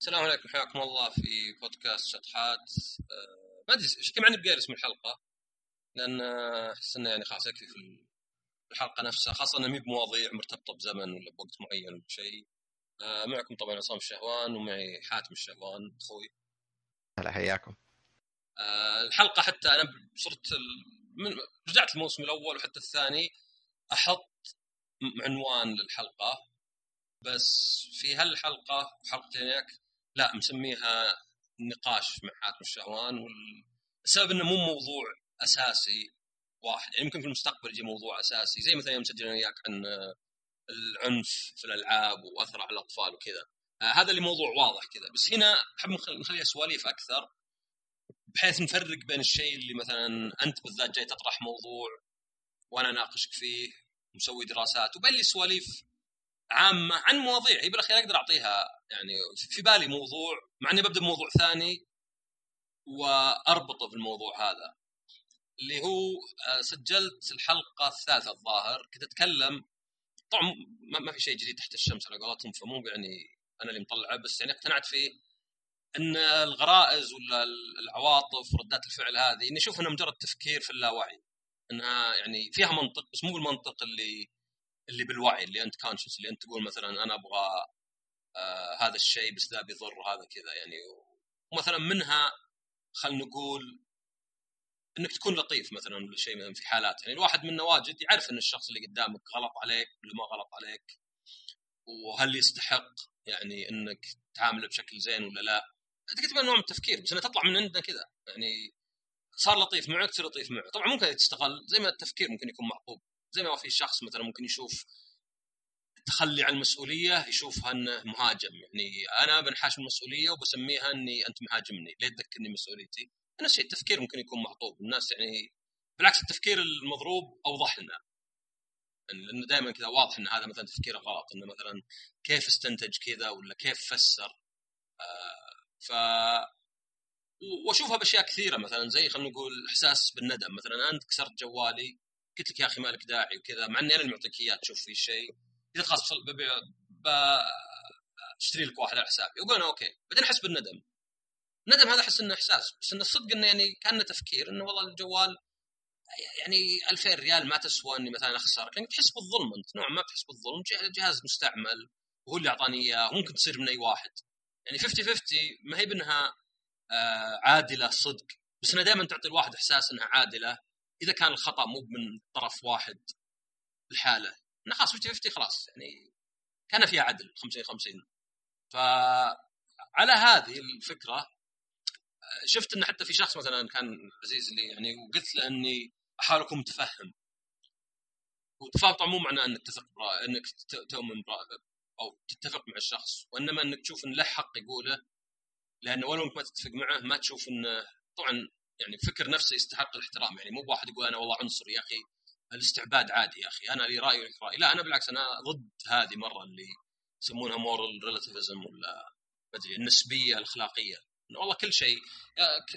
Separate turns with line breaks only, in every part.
السلام عليكم حياكم الله في بودكاست شطحات أه ما أدري إيش معني بقير اسم الحلقة لأن أحس إنه يعني خلاص يكفي في الحلقة نفسها خاصة انها مي بمواضيع مرتبطة بزمن ولا بوقت معين ولا شيء. أه معكم طبعا عصام الشهوان ومعي حاتم الشهوان أخوي.
هلا حياكم.
أه الحلقة حتى أنا صرت من رجعت الموسم الأول وحتى الثاني أحط عنوان للحلقة بس في هالحلقة وحلقتين لا مسميها نقاش مع حاتم الشهوان والسبب إنه مو موضوع أساسي واحد. يعني يمكن في المستقبل يجي موضوع أساسي زي مثلا يوم سجلنا وياك عن العنف في الألعاب وأثره على الأطفال وكذا. آه هذا اللي موضوع واضح كذا. بس هنا أحب نخليها سواليف أكثر بحيث نفرق بين الشيء اللي مثلا أنت بالذات جاي تطرح موضوع وأنا ناقشك فيه مسوي دراسات وبين لي سواليف عامه عن مواضيع هي بالأخير أقدر أعطيها يعني في بالي موضوع مع إني ببدأ بموضوع ثاني وأربطه بالموضوع هذا اللي هو آه، سجلت الحلقة الثالثة الظاهر كنت أتكلم طبعا ما في شيء جديد تحت الشمس على قولتهم فمو يعني أنا اللي مطلعه بس يعني اقتنعت فيه إن الغرائز ولا العواطف وردات الفعل هذه إني أشوف إنها مجرد تفكير في اللاوعي إنها يعني فيها منطق بس مو بالمنطق اللي اللي بالوعي اللي أنت كونشس اللي أنت تقول مثلا أنا أبغى آه هذا الشيء بس ذا بيضر وهذا كذا يعني. ومثلا منها خلينا نقول إنك تكون لطيف مثلا ولا شيء مثلا في حالات. يعني الواحد منا واجد يعرف إن الشخص اللي قدامك غلط عليك ولا ما غلط عليك وهل يستحق يعني إنك تعامله بشكل زين ولا لا. تقدر نوع من التفكير بس انها تطلع من عندنا كذا. يعني صار لطيف معك تصير لطيف معه طبعا ممكن تستغل زي ما التفكير ممكن يكون معطوب زي ما في شخص مثلا ممكن يشوف التخلي عن المسؤولية يشوفها إنه مهاجم. يعني أنا بنحاش المسؤولية وبسميها إني أنت مهاجمني. ليه تذكرني مسؤوليتي؟ نفس الشيء التفكير ممكن يكون معطوب الناس يعني بالعكس التفكير المضروب أوضح لنا. لأنه دائما كذا واضح إن هذا مثلا تفكيره غلط إنه مثلا كيف استنتج كذا ولا كيف فسر. آه ف وأشوفها بأشياء كثيرة مثلا. زي خلينا نقول إحساس بالندم. مثلا انت كسرت جوالي قلت لك يا أخي مالك داعي وكذا مع إني أنا اللي معطيك إياه تشوف فيه شيء. قلت خلاص بشتري لك واحد على حسابي. يقول أنا أوكي. بعدين أحس بالندم. الندم هذا أحس إنه إحساس. بس إنه الصدق إنه يعني كأنه تفكير إنه والله الجوال يعني 2000 ريال ما تسوى إني مثلا اخسر يعني تحس بالظلم أنت نوعا ما تحس بالظلم. جهاز مستعمل. وهو اللي أعطاني إياه. ممكن تصير من أي واحد. يعني 50 50 ما هي بأنها آه عادلة صدق. بس إنها دائما تعطي الواحد إحساس إنها عادلة. إذا كان الخطأ مو من طرف واحد الحاله انه خلاص 50 50 خلاص. يعني كان فيها عدل 50 50 فعلى هذه الفكرة شفت إن حتى في شخص مثلا كان عزيز لي يعني وقلت له إني احاول اكون متفهم والتفاهم طبعا مو معناه إنك تثق إنك تؤمن أو تتفق مع الشخص. وإنما إنك تشوف إن له حق يقوله لأنه ولو إنك ما تتفق معه ما تشوف إنه طبعا يعني فكر نفسه يستحق الاحترام. يعني مو بواحد يقول أنا والله عنصري يا أخي الاستعباد عادي يا أخي. أنا لي رأي ولك رأي. لا أنا بالعكس أنا ضد هذه مرة اللي يسمونها moral relativism ولا ما أدري النسبية الأخلاقية. والله كل شيء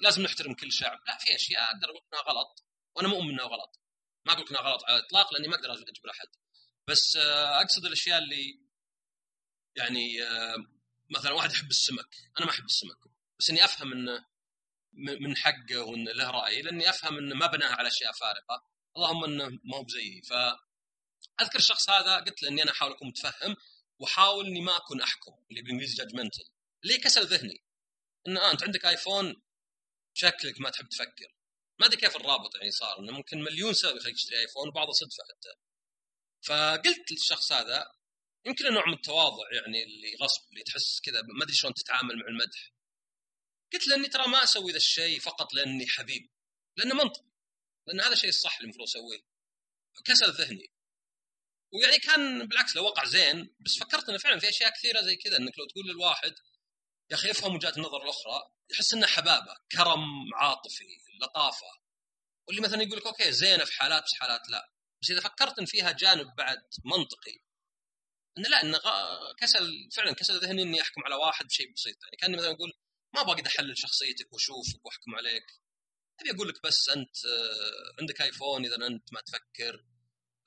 لازم نحترم كل شعب. لا في أشياء أقدر أقول إنها غلط. وأنا مؤمن إنها غلط. ما أقول إنها غلط على الإطلاق لأني ما أقدر اجبر أحد. بس آه، أقصد الأشياء اللي يعني آه، مثلا واحد يحب السمك. أنا ما أحب السمك. بس إني أفهم إنه من حقه وانه له رأي لأني أفهم إنه ما بناها على أشياء فارقة. اللهم إنه ما هو بزيي. ف اذكر الشخص هذا قلت له إني أنا أحاول أكون متفهم واحاول إني ما أكون أحكم اللي بالانجليزي judgmental اللي كسل ذهني؟ إنه آه أنت عندك iPhone شكلك ما تحب تفكر. ما أدري كيف الرابط يعني صار إنه ممكن مليون سبب يخليك تشتري iPhone وبعضه صدفة حتى. فقلت للشخص هذا يمكن نوع من التواضع يعني اللي غصب اللي تحس كذا ما أدري شلون تتعامل مع المدح. قلت له اني ترى ما أسوي ذا الشيء فقط لأني حبيب لأنه منطق لأن هذا الشيء الصح اللي المفروض أسويه. كسل ذهني. ويعني كان بالعكس لو وقع زين بس فكرت إنه فعلا في أشياء كثيرة زي كذا إنك لو تقول للواحد يا أخي افهم وجهات النظر الأخرى. يحس إنه حبابة كرم عاطفي لطافة. واللي مثلا يقول لك okay زينة في حالات بس حالات لا. بس إذا فكرت إن فيها جانب بعد منطقي إنه لا إنه كسل فعلا كسل ذهني إني أحكم على واحد بشيء بسيط. يعني كأني مثلا أقول ما أبغى أحلل شخصيتك وأشوفك وأحكم عليك. ابي أقول لك بس أنت آه، عندك iPhone إذا أنت ما تفكر.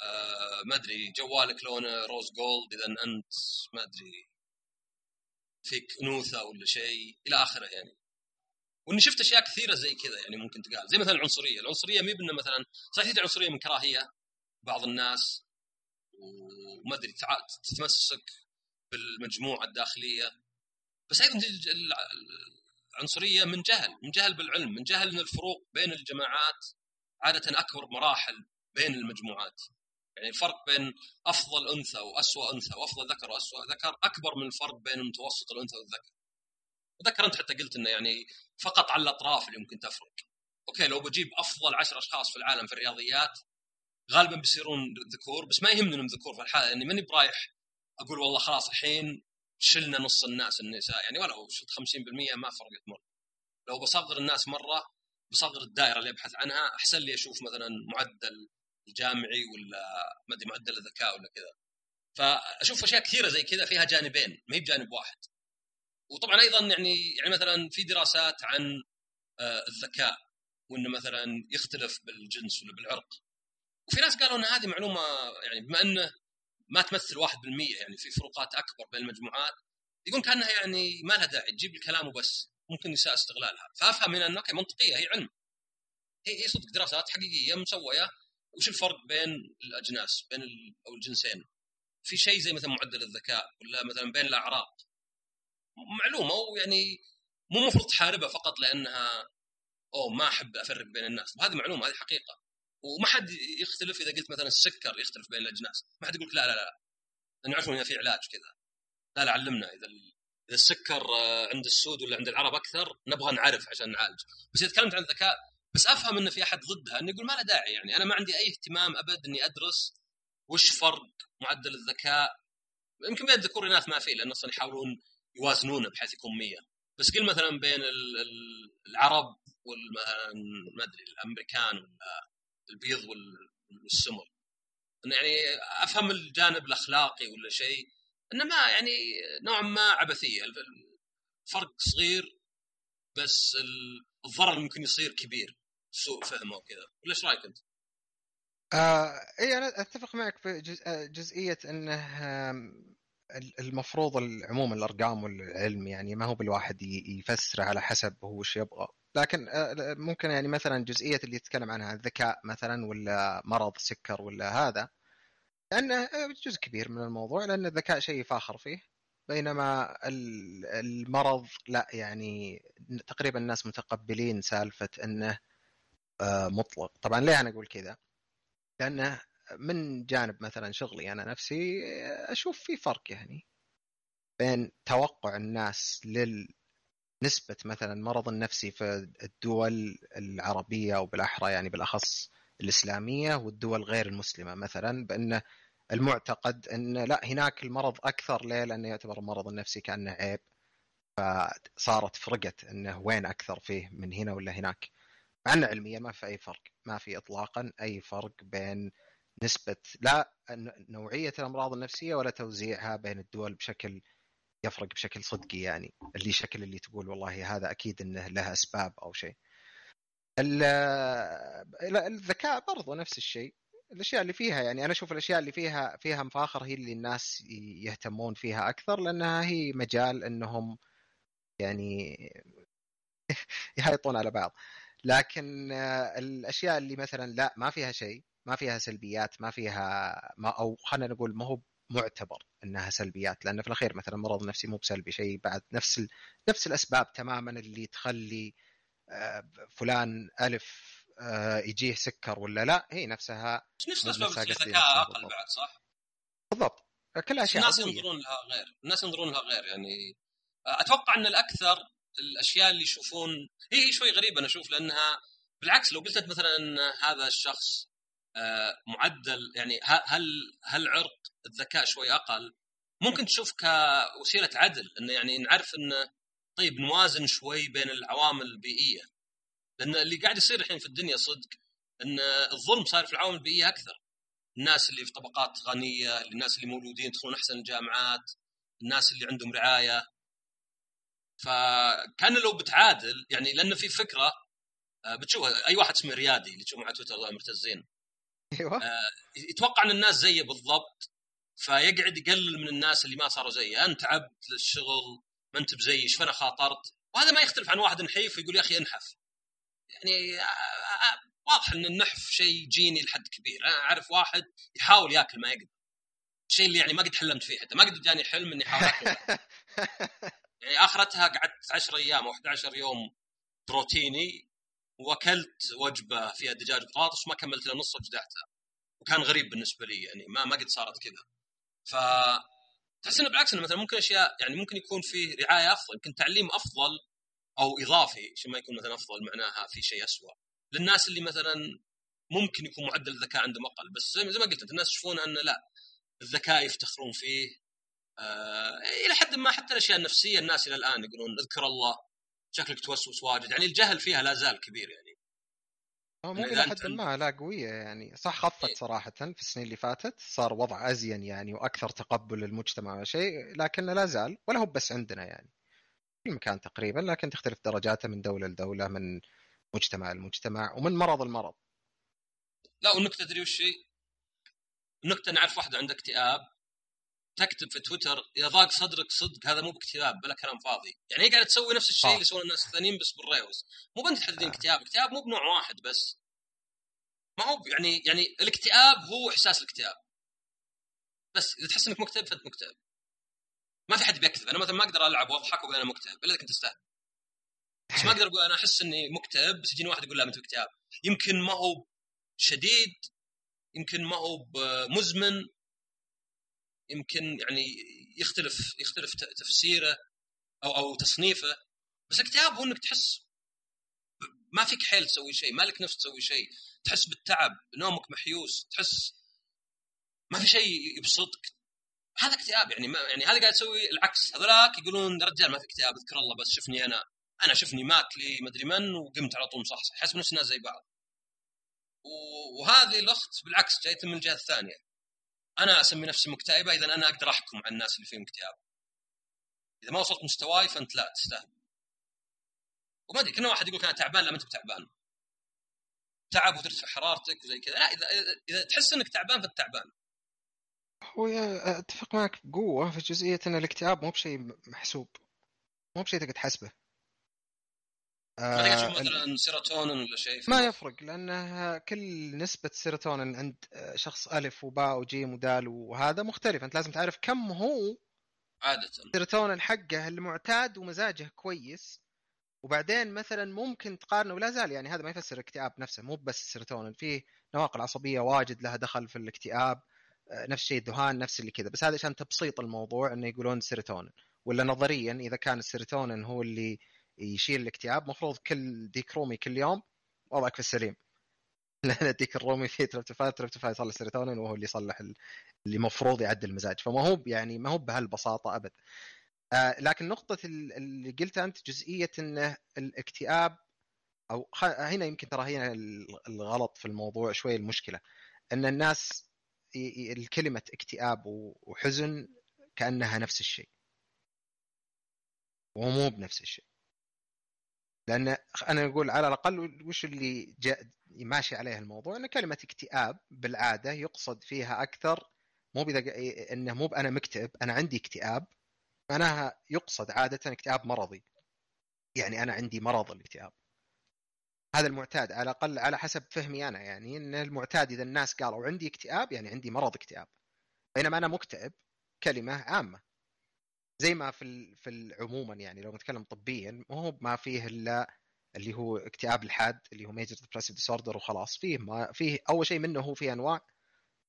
آه، ما أدري جوالك لونه rose gold إذا أنت ما أدري. فيك انوثه ولا شيء إلى آخره يعني. وإني شفت أشياء كثيرة زي كذا يعني ممكن تقال. زي مثلا العنصرية، العنصرية مي بانه مثلا صحيح تجي عنصريه من كراهية بعض الناس. وما أدري تتمسك بالمجموعة الداخلية. بس أيضا العنصرية من جهل، من جهل بالعلم، من جهل إن الفروق بين الجماعات عادة أكبر بمراحل بين المجموعات. يعني الفرق بين أفضل أنثى واسوء أنثى وأفضل ذكر واسوء ذكر أكبر من الفرق بين متوسط الأنثى والذكر. أتذكر أنت حتى قلت إنه يعني فقط على الأطراف اللي ممكن تفرق. أوكي لو بجيب أفضل عشر أشخاص في العالم في الرياضيات غالبا بيصيرون ذكور بس ما يهمني إنهم ذكور في الحالة لأني ماني برايح أقول والله خلاص الحين شلنا نص الناس النساء يعني ولو شلت 50% ما فرقت مرة. لو بصغر الناس مرة بصغر الدائرة اللي ابحث عنها أحسن لي أشوف مثلا معدل الجامعي ولا ما أدري معدل الذكاء ولا كذا. فأشوف أشياء كثيرة زي كذا فيها جانبين ما هي بجانب واحد. وطبعا أيضا يعني يعني مثلا في دراسات عن آه، الذكاء وإنه مثلا يختلف بالجنس ولا بالعرق وفي ناس قالوا إن هذه معلومة يعني بما إنه ما تمثل 1% يعني في فروقات أكبر بين المجموعات يقول كأنها يعني ما لها داعي تجيب الكلام وبس ممكن يساء استغلالها. فأفهم من أنه منطقية هي علم. هي هي صدق دراسات حقيقية مسوية. وش الفرق بين الأجناس بين أو الجنسين؟ في شيء زي مثلا معدل الذكاء ولا مثلا بين الاعراق معلومة ويعني مو المفروض تحاربها فقط لأنها أوه ما أحب أفرق بين الناس. هذه معلومة هذه حقيقة. وما حد يختلف إذا قلت مثلا السكر يختلف بين الأجناس. ما حد يقول لا لا لا نعرف إنه في علاج كذا. لا لا علمنا. إذا إذا السكر آه، عند السود ولا عند العرب أكثر نبغى نعرف عشان نعالج بس إذا تكلمت عن الذكاء بس أفهم إنه في أحد ضدها إنه يقول ما له داعي يعني. أنا ما عندي أي اهتمام أبد إني أدرس وش فرق معدل الذكاء. يمكن بين الذكور والاناث ما في لأن أصلا يحاولون يوازنونه بحيث يكون 100 بس قل مثلا بين العرب ما أدري الأمريكان ولا البيض والسمر. يعني أفهم الجانب الأخلاقي ولا شيء إنما يعني نوعا ما عبثية. الفرق صغير بس الضرر ممكن يصير كبير سوء فهمه وكذا ولا إيش رأيك أنت؟
آه إي أنا أتفق معك في جزئية إنه المفروض عموما الأرقام والعلم يعني ما هو بالواحد يفسره على حسب هو وش يبغى. لكن آه، ممكن يعني مثلا جزئية اللي يتكلم عنها الذكاء مثلا ولا مرض سكر ولا هذا لأنه جزء كبير من الموضوع لأن الذكاء شيء يفاخر فيه. بينما المرض لا يعني تقريبا الناس متقبلين سالفة إنه آه، مطلق. طبعا ليه أنا أقول كذا؟ لأنه من جانب مثلا شغلي أنا نفسي أشوف في فرق يعني بين توقع الناس لل نسبة مثلا مرض النفسي في الدول العربية أو بالأحرى يعني بالأخص الإسلامية والدول غير المسلمة مثلا بأن المعتقد أن لا هناك المرض أكثر ليه؟ لأنه يعتبر المرض النفسي كأنه عيب. فصارت فرقت أنه وين أكثر فيه من هنا ولا هناك؟ مع أنه علميا ما في أي فرق ما في إطلاقا أي فرق بين نسبة لا نوعية الأمراض النفسية ولا توزيعها بين الدول بشكل يفرق بشكل صدقي يعني اللي شكل اللي تقول والله هذا أكيد أنه له أسباب أو شيء. الذكاء برضو نفس الشيء. الأشياء اللي فيها يعني أنا أشوف الأشياء اللي فيها فيها مفاخر هي اللي الناس يهتمون فيها أكثر لأنها هي مجال إنهم يعني يهيطون على بعض. لكن الأشياء اللي مثلا لا ما فيها شيء ما فيها سلبيات ما فيها ما أو خلينا نقول ما هو معتبر. إنها سلبيات لأن في الأخير مثلا المرض النفسي مو بسلبي شيء بعد نفس ال... نفس الأسباب تماما اللي تخلي آه، فلان ألف آه، يجيه سكر ولا لا هي نفسها
نفس الاسباب الذكاء أقل بعد صح؟
بالضبط. كلها أشياء
الناس ينظرون لها غير الناس ينظرون لها غير يعني أتوقع إن الأكثر الأشياء اللي يشوفون هي شوي غريبة أنا أشوف لأنها بالعكس لو قلت مثلا إن هذا الشخص معدل يعني هل هل عرق الذكاء شوي أقل؟ ممكن تشوف كوسيلة عدل انه يعني نعرف انه طيب نوازن شوي بين العوامل البيئية. لأن اللي قاعد يصير الحين في الدنيا صدق إن الظلم صار في العوامل البيئية أكثر. الناس اللي في طبقات غنية الناس اللي مولودين يدخلون أحسن الجامعات الناس اللي عندهم رعاية. فكان لو بتعادل يعني لأن في فكرة آه، بتشوف أي واحد اسمه ريادي اللي تشوفه على تويتر مرتزين
أيوه.
آه يتوقع إن الناس زيه بالضبط فيقعد يقلل من الناس اللي ما صاروا زيه. أنت عبد للشغل ما أنت بزيش فانا خاطرت؟ وهذا ما يختلف عن واحد نحيف ويقول يا أخي انحف. يعني واضح إن النحف شيء جيني لحد كبير. أنا أعرف واحد يحاول ياكل ما يقدر. الشيء اللي يعني ما قد حلمت فيه حتى. ما قد جاني حلم إني أحاول يعني آخرتها قعدت 10 أيام أو 11 يوم بروتيني واكلت وجبة فيها دجاج بطاطس وما كملت الا نص وجدعتها. وكان غريب بالنسبة لي يعني ما ما قد صارت كذا. ف تحس إنه بالعكس إنه مثلا ممكن أشياء يعني ممكن يكون فيه رعاية أفضل يمكن تعليم أفضل أو إضافي شيء ما يكون مثلا أفضل معناها في شيء اسوء للناس اللي مثلا ممكن يكون معدل الذكاء عندهم أقل بس زي ما قلت أنت الناس يشوفون أنه لا الذكاء يفتخرون فيه. آه إلى حد ما حتى الأشياء النفسية الناس إلى الآن يقولون اذكر الله شكلك توسوس واجد. يعني الجهل فيها لا زال كبير يعني.
مو إلى حد ما لا قوية يعني. صح خفت إيه. صراحة في السنين اللي فاتت صار وضع أزين يعني وأكثر تقبل للمجتمع وشيء لكنه لا زال ولا هو بس عندنا يعني. في مكان تقريبا لكن تختلف درجاته من دولة لدولة من مجتمع لمجتمع ومن مرض لمرض.
لا والنكتة تدري وش هي؟ النكتة نعرف واحدة عندها اكتئاب تكتب في تويتر اذا ضاق صدرك صدق هذا مو باكتئاب بلا كلام فاضي. يعني هي قاعدة تسوي نفس الشيء اللي يسوونه الناس الثانيين بس بالريوز مو بنت تحددين آه. اكتئاب الاكتئاب مو بنوع واحد بس. ما هو يعني يعني الاكتئاب هو إحساس الاكتئاب. بس إذا تحس إنك مكتئب فأنت مكتئب. ما في حد بيكذب. أنا مثلا ما أقدر ألعب وأضحك وأقول أنا مكتئب إلا إذا كنت استهبل بس ما أقدر أقول أنا أحس إني مكتئب بس يجيني واحد يقول لا أنت مكتئب يمكن ما هو شديد يمكن ما هو مزمن يمكن يعني يختلف يختلف تفسيره أو أو تصنيفه بس الاكتئاب هو إنك تحس ما فيك حيل تسوي شيء ما لك نفس تسوي شيء تحس بالتعب نومك محيوس تحس ما في شيء يبسطك. هذا اكتئاب يعني ما يعني هذا قاعد تسوي العكس. هذولاك يقولون يا رجال ما في اكتئاب اذكر الله بس شفني أنا أنا شفني ماكلي مدري من وقمت على طول مصحصح. احس نفس الناس زي بعض. وهذه الاخت بالعكس جايته من الجهة الثانية. أنا أسمي نفسي مكتئبه اذا أنا أقدر أحكم على الناس اللي فيهم اكتئاب. إذا ما وصلت مستواي فأنت لا تستهبل وما أدري كنا واحد يقول أنا تعبان لا ما أنت بتعبان. تعب وترتفع حرارتك وزي كذا. لا إذا إذا تحس إنك تعبان فأنت تعبان.
هو أتفق معك بقوة في جزئية إن الاكتئاب مو بشيء محسوب. مو بشيء تقدر تحسبه
تشوف مثلا سيروتونين ولا شيء
ما يفرق لأنه كل نسبة سيروتونين عند شخص ألف وباء وجيم ودال وهذا مختلف. أنت لازم تعرف كم هو
عادة.
السيروتونين حقه المعتاد ومزاجه كويس. وبعدين مثلا ممكن تقارنه ولا زال يعني هذا ما يفسر الاكتئاب نفسه مو بس السيروتونين فيه نواقل عصبية واجد لها دخل في الاكتئاب نفس الشيء الذهان نفس اللي كذا. بس هذا عشان تبسيط الموضوع إنه يقولون سيروتونين. ولا نظريا إذا كان السيروتونين هو اللي يشيل الاكتئاب مفروض كل ديك رومي كل يوم وضعك في السليم. لأن الديك الرومي فيه تريبتوفان تريبتوفان يصلح السيروتونين وهو اللي يصلح اللي مفروض يعدل المزاج. فما هو يعني ما هو بهالبساطة أبد. آه لكن نقطة اللي قلتها أنت جزئية أنه الاكتئاب أو هنا يمكن ترى هنا الغلط في الموضوع شوي المشكلة. أن الناس الكلمة اكتئاب وحزن كأنها نفس الشيء. ومو بنفس الشيء. لأن أنا أقول على الأقل وش اللي جاء ماشي عليه الموضوع؟ ان كلمة اكتئاب بالعادة يقصد فيها أكثر مو بذا إنه مو أنا مكتئب أنا عندي اكتئاب معناها يقصد عادة اكتئاب مرضي. يعني أنا عندي مرض الاكتئاب. هذا المعتاد على الأقل على حسب فهمي أنا يعني إن المعتاد إذا الناس قالوا عندي اكتئاب يعني عندي مرض اكتئاب. بينما أنا مكتئب كلمة عامة. زي ما في في عموما يعني لو نتكلم طبيا ما هو ما فيه إلا اللي هو اكتئاب الحاد اللي هو major depressive disorder وخلاص فيه ما فيه أول شيء منه هو فيه أنواع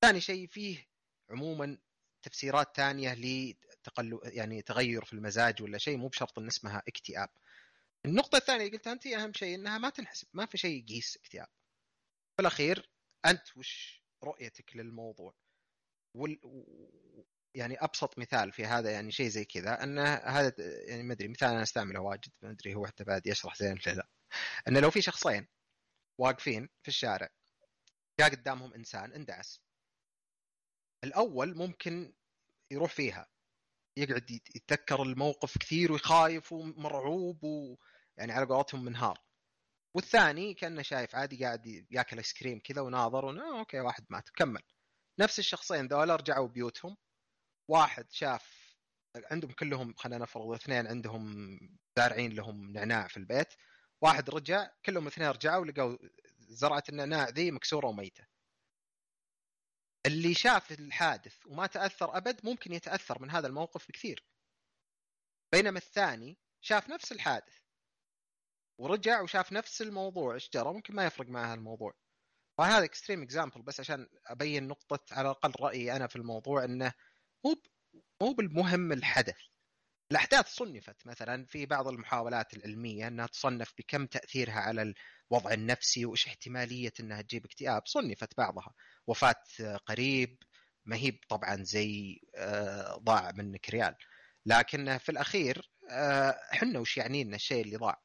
ثاني شيء فيه عموما تفسيرات ثانية لتقلب يعني تغير في المزاج ولا شيء مو بشرط إن اسمها اكتئاب. النقطة الثانية اللي قلتها أنت أهم شيء إنها ما تنحسب ما في شيء يقيس اكتئاب. في الأخير أنت وش رؤيتك للموضوع؟ وال... يعني أبسط مثال في هذا يعني شيء زي كذا ان هذا يعني ما أدري مثال أنا أستعمله واجد ما أدري هو حتى بعد يشرح زين ولا لا. ان لو في شخصين واقفين في الشارع جاء قدامهم إنسان اندعس. الأول ممكن يروح فيها يقعد يتذكر الموقف كثير ويخايف ومرعوب ويعني على قولتهم منهار. والثاني كأنه شايف عادي قاعد ياكل آيس كريم كذا وناظر وناه okay واحد مات كمل. نفس الشخصين ذولا رجعوا بيوتهم. واحد شاف عندهم كلهم خلينا نفرض اثنين عندهم زارعين لهم نعناع في البيت واحد رجع كلهم اثنين رجعوا لقوا زرعة النعناع ذي مكسورة وميتة. اللي شاف الحادث وما تأثر أبد ممكن يتأثر من هذا الموقف بكثير. بينما الثاني شاف نفس الحادث ورجع وشاف نفس الموضوع إيش جرى؟ ممكن ما يفرق معه الموضوع. فهذا extreme example بس عشان أبين نقطة على الأقل رأيي أنا في الموضوع إنه مو مو بالمهم الحدث. الأحداث صنفت مثلا في بعض المحاولات العلمية أنها تصنف بكم تأثيرها على الوضع النفسي وإيش احتمالية أنها تجيب اكتئاب. صنفت بعضها. وفاة قريب ما هي طبعا زي آه، ضاع منك ريال لكن في الأخير إحنا وش يعني لنا الشيء اللي ضاع؟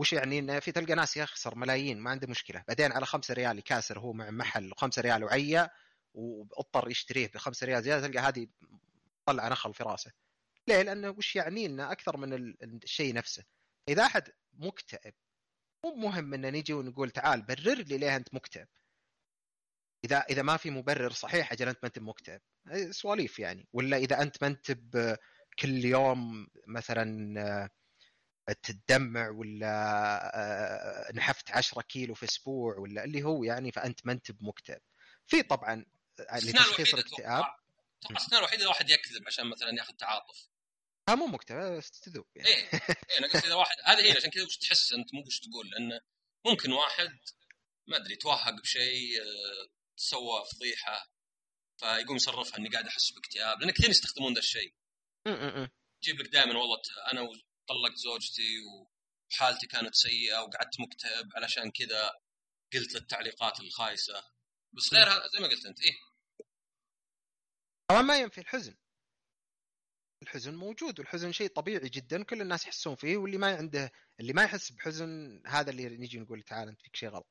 وش يعني انه في تلقى ناس يخسر ملايين ما عنده مشكلة. بعدين على خمسة ريال يكاسر هو مع محل وخمسة ريال وعيا وأضطر يشتريه بخمسة ريال زيادة تلقى هذه طلع نخل في رأسه. ليه؟ لأنه وش يعني لنا أكثر من الشيء نفسه. إذا أحد مكتئب مو مهم ان نجي ونقول تعال برر لي ليه أنت مكتئب. اذا إذا ما في مبرر صحيح أجل أنت ما أنت مكتئب. سواليف يعني. ولا إذا أنت ما أنت كل يوم مثلا تدمع ولا آه، نحفت 10 كيلو في أسبوع ولا اللي هو يعني فأنت ما أنت بمكتئب. في طبعا
لتشخيص الاكتئاب. الاستثناء الوحيد إذا واحد يكذب عشان مثلا يأخذ تعاطف.
ها مو مكتئب بس تذوب
يعني. إيه إيه أنا قلت إذا واحد هذه هي عشان كذا وش تحس أنت مو وش تقول لأنه ممكن واحد ما أدري توهق بشيء آه، سوى فضيحة فيقوم يصرفها إني قاعد أحس باكتئاب لأن كثير يستخدمون ذا الشيء. يجيب لك دائما والله أنا طلقت زوجتي وحالتي كانت سيئة وقعدت مكتئب علشان كذا قلت للتعليقات الخايسة. بس غيرها زي ما قلت أنت إيه.
طبعا ما ينفي الحزن. الحزن موجود والحزن شيء طبيعي جدا كل الناس يحسون فيه واللي ما عنده اللي ما يحس بحزن هذا اللي نجي نقول تعال أنت فيك شيء غلط.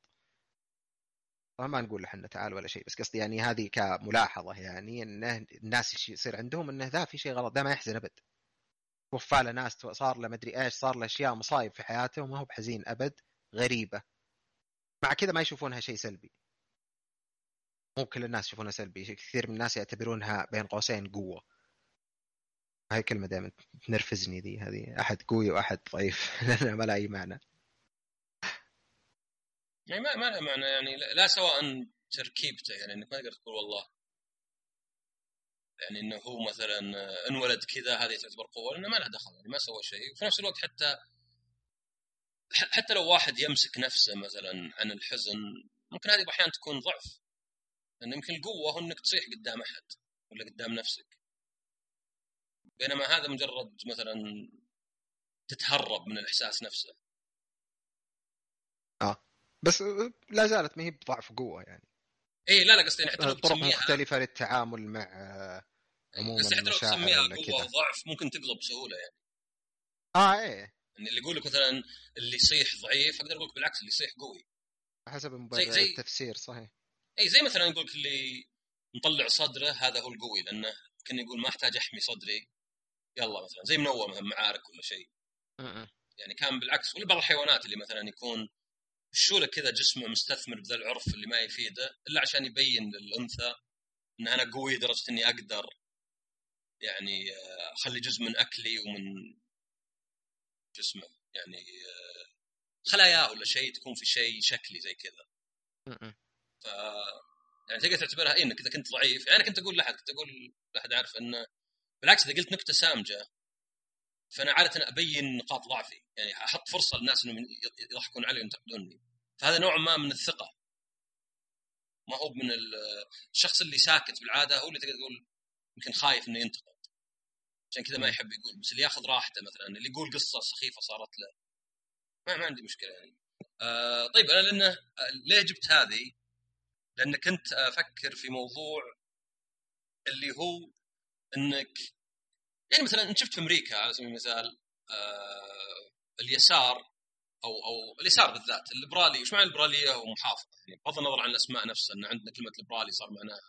ما نقول إحنا تعال ولا شيء بس قصدي يعني هذه كملاحظة يعني إنه الناس يصير عندهم إنه ذا في شيء غلط ذا ما يحزن أبد. وفى له ناس صار له مدري إيش صار له أشياء مصايب في حياته وما هو بحزين أبد غريبة. مع كذا ما يشوفونها شيء سلبي. مو كل الناس يشوفونها سلبي كثير من الناس يعتبرونها بين قوسين قوة. هاي كلمة دائما تنرفزني ذي هذه أحد قوي وأحد ضعيف. لانها ما لها أي معنى.
يعني ما ما لها معنى يعني لا سواء تركيبته يعني إنك ما تقدر تقول والله. يعني إنه هو مثلا انولد كذا هذه تعتبر قوة لأنه ما له دخل يعني ما سوى شيء. وفي نفس الوقت حتى حتى لو واحد يمسك نفسه مثلا عن الحزن ممكن هذه أحيانا تكون ضعف. لأن يمكن القوة هو إنك تصيح قدام أحد ولا قدام نفسك. بينما هذا مجرد مثلا تتهرب من الإحساس نفسه.
آه. بس لا زالت ما هي بضعف قوة يعني.
اي لا لا قصدي يعني
حتى لو طرق مختلفة للتعامل مع
عموما بس حتى لو تسميها قوة وضعف ممكن تقلب بسهولة يعني.
آه إيه.
يعني اللي يقول لك مثلا اللي يصيح ضعيف أقدر أقول لك بالعكس اللي يصيح قوي.
حسب مبرر زي التفسير صحيح.
اي زي مثلا يقول لك اللي مطلع صدره هذا هو القوي لأنه كان يقول ما أحتاج أحمي صدري. يلا مثلا زي منور مثلا معارك ولا شيء. يعني كان بالعكس ولا بعض الحيوانات اللي مثلا يكون الشولة كذا جسمه مستثمر بذا العرف اللي ما يفيده إلا عشان يبين للأنثى إن أنا قوي لدرجة إني أقدر يعني آه، أخلي جزء من أكلي ومن جسمه. يعني آه، خلاياه ولا شيء تكون في شيء شكلي زي كذا. ف يعني تقدر تعتبرها إيه إنك إذا كنت ضعيف. يعني أنا كنت أقول لأحد كنت أقول لأحد عارف إنه بالعكس إذا قلت نكتة سامجة فأنا عادة أبين نقاط ضعفي. يعني أحط فرصة للناس إنهم يضحكون علي وينتقدوني. فهذا نوع ما من الثقة. ما هو من الشخص اللي ساكت بالعادة هو اللي تقدر تقول يمكن خايف إنه ينتقد. عشان كذا ما يحب يقول. بس اللي ياخذ راحته مثلا اللي يقول قصة سخيفة صارت له. ما, ما عندي مشكلة يعني. آه طيب أنا لأنه آه، ليه جبت هذه؟ لأن كنت أفكر في موضوع اللي هو إنك يعني مثلا انت شفت في أمريكا على سبيل المثال آه اليسار أو أو اليسار بالذات الليبرالي وش معنى الليبراليه ومحافظه يعني بغض النظر عن الأسماء نفسها إن عندنا كلمة ليبرالي صار معناها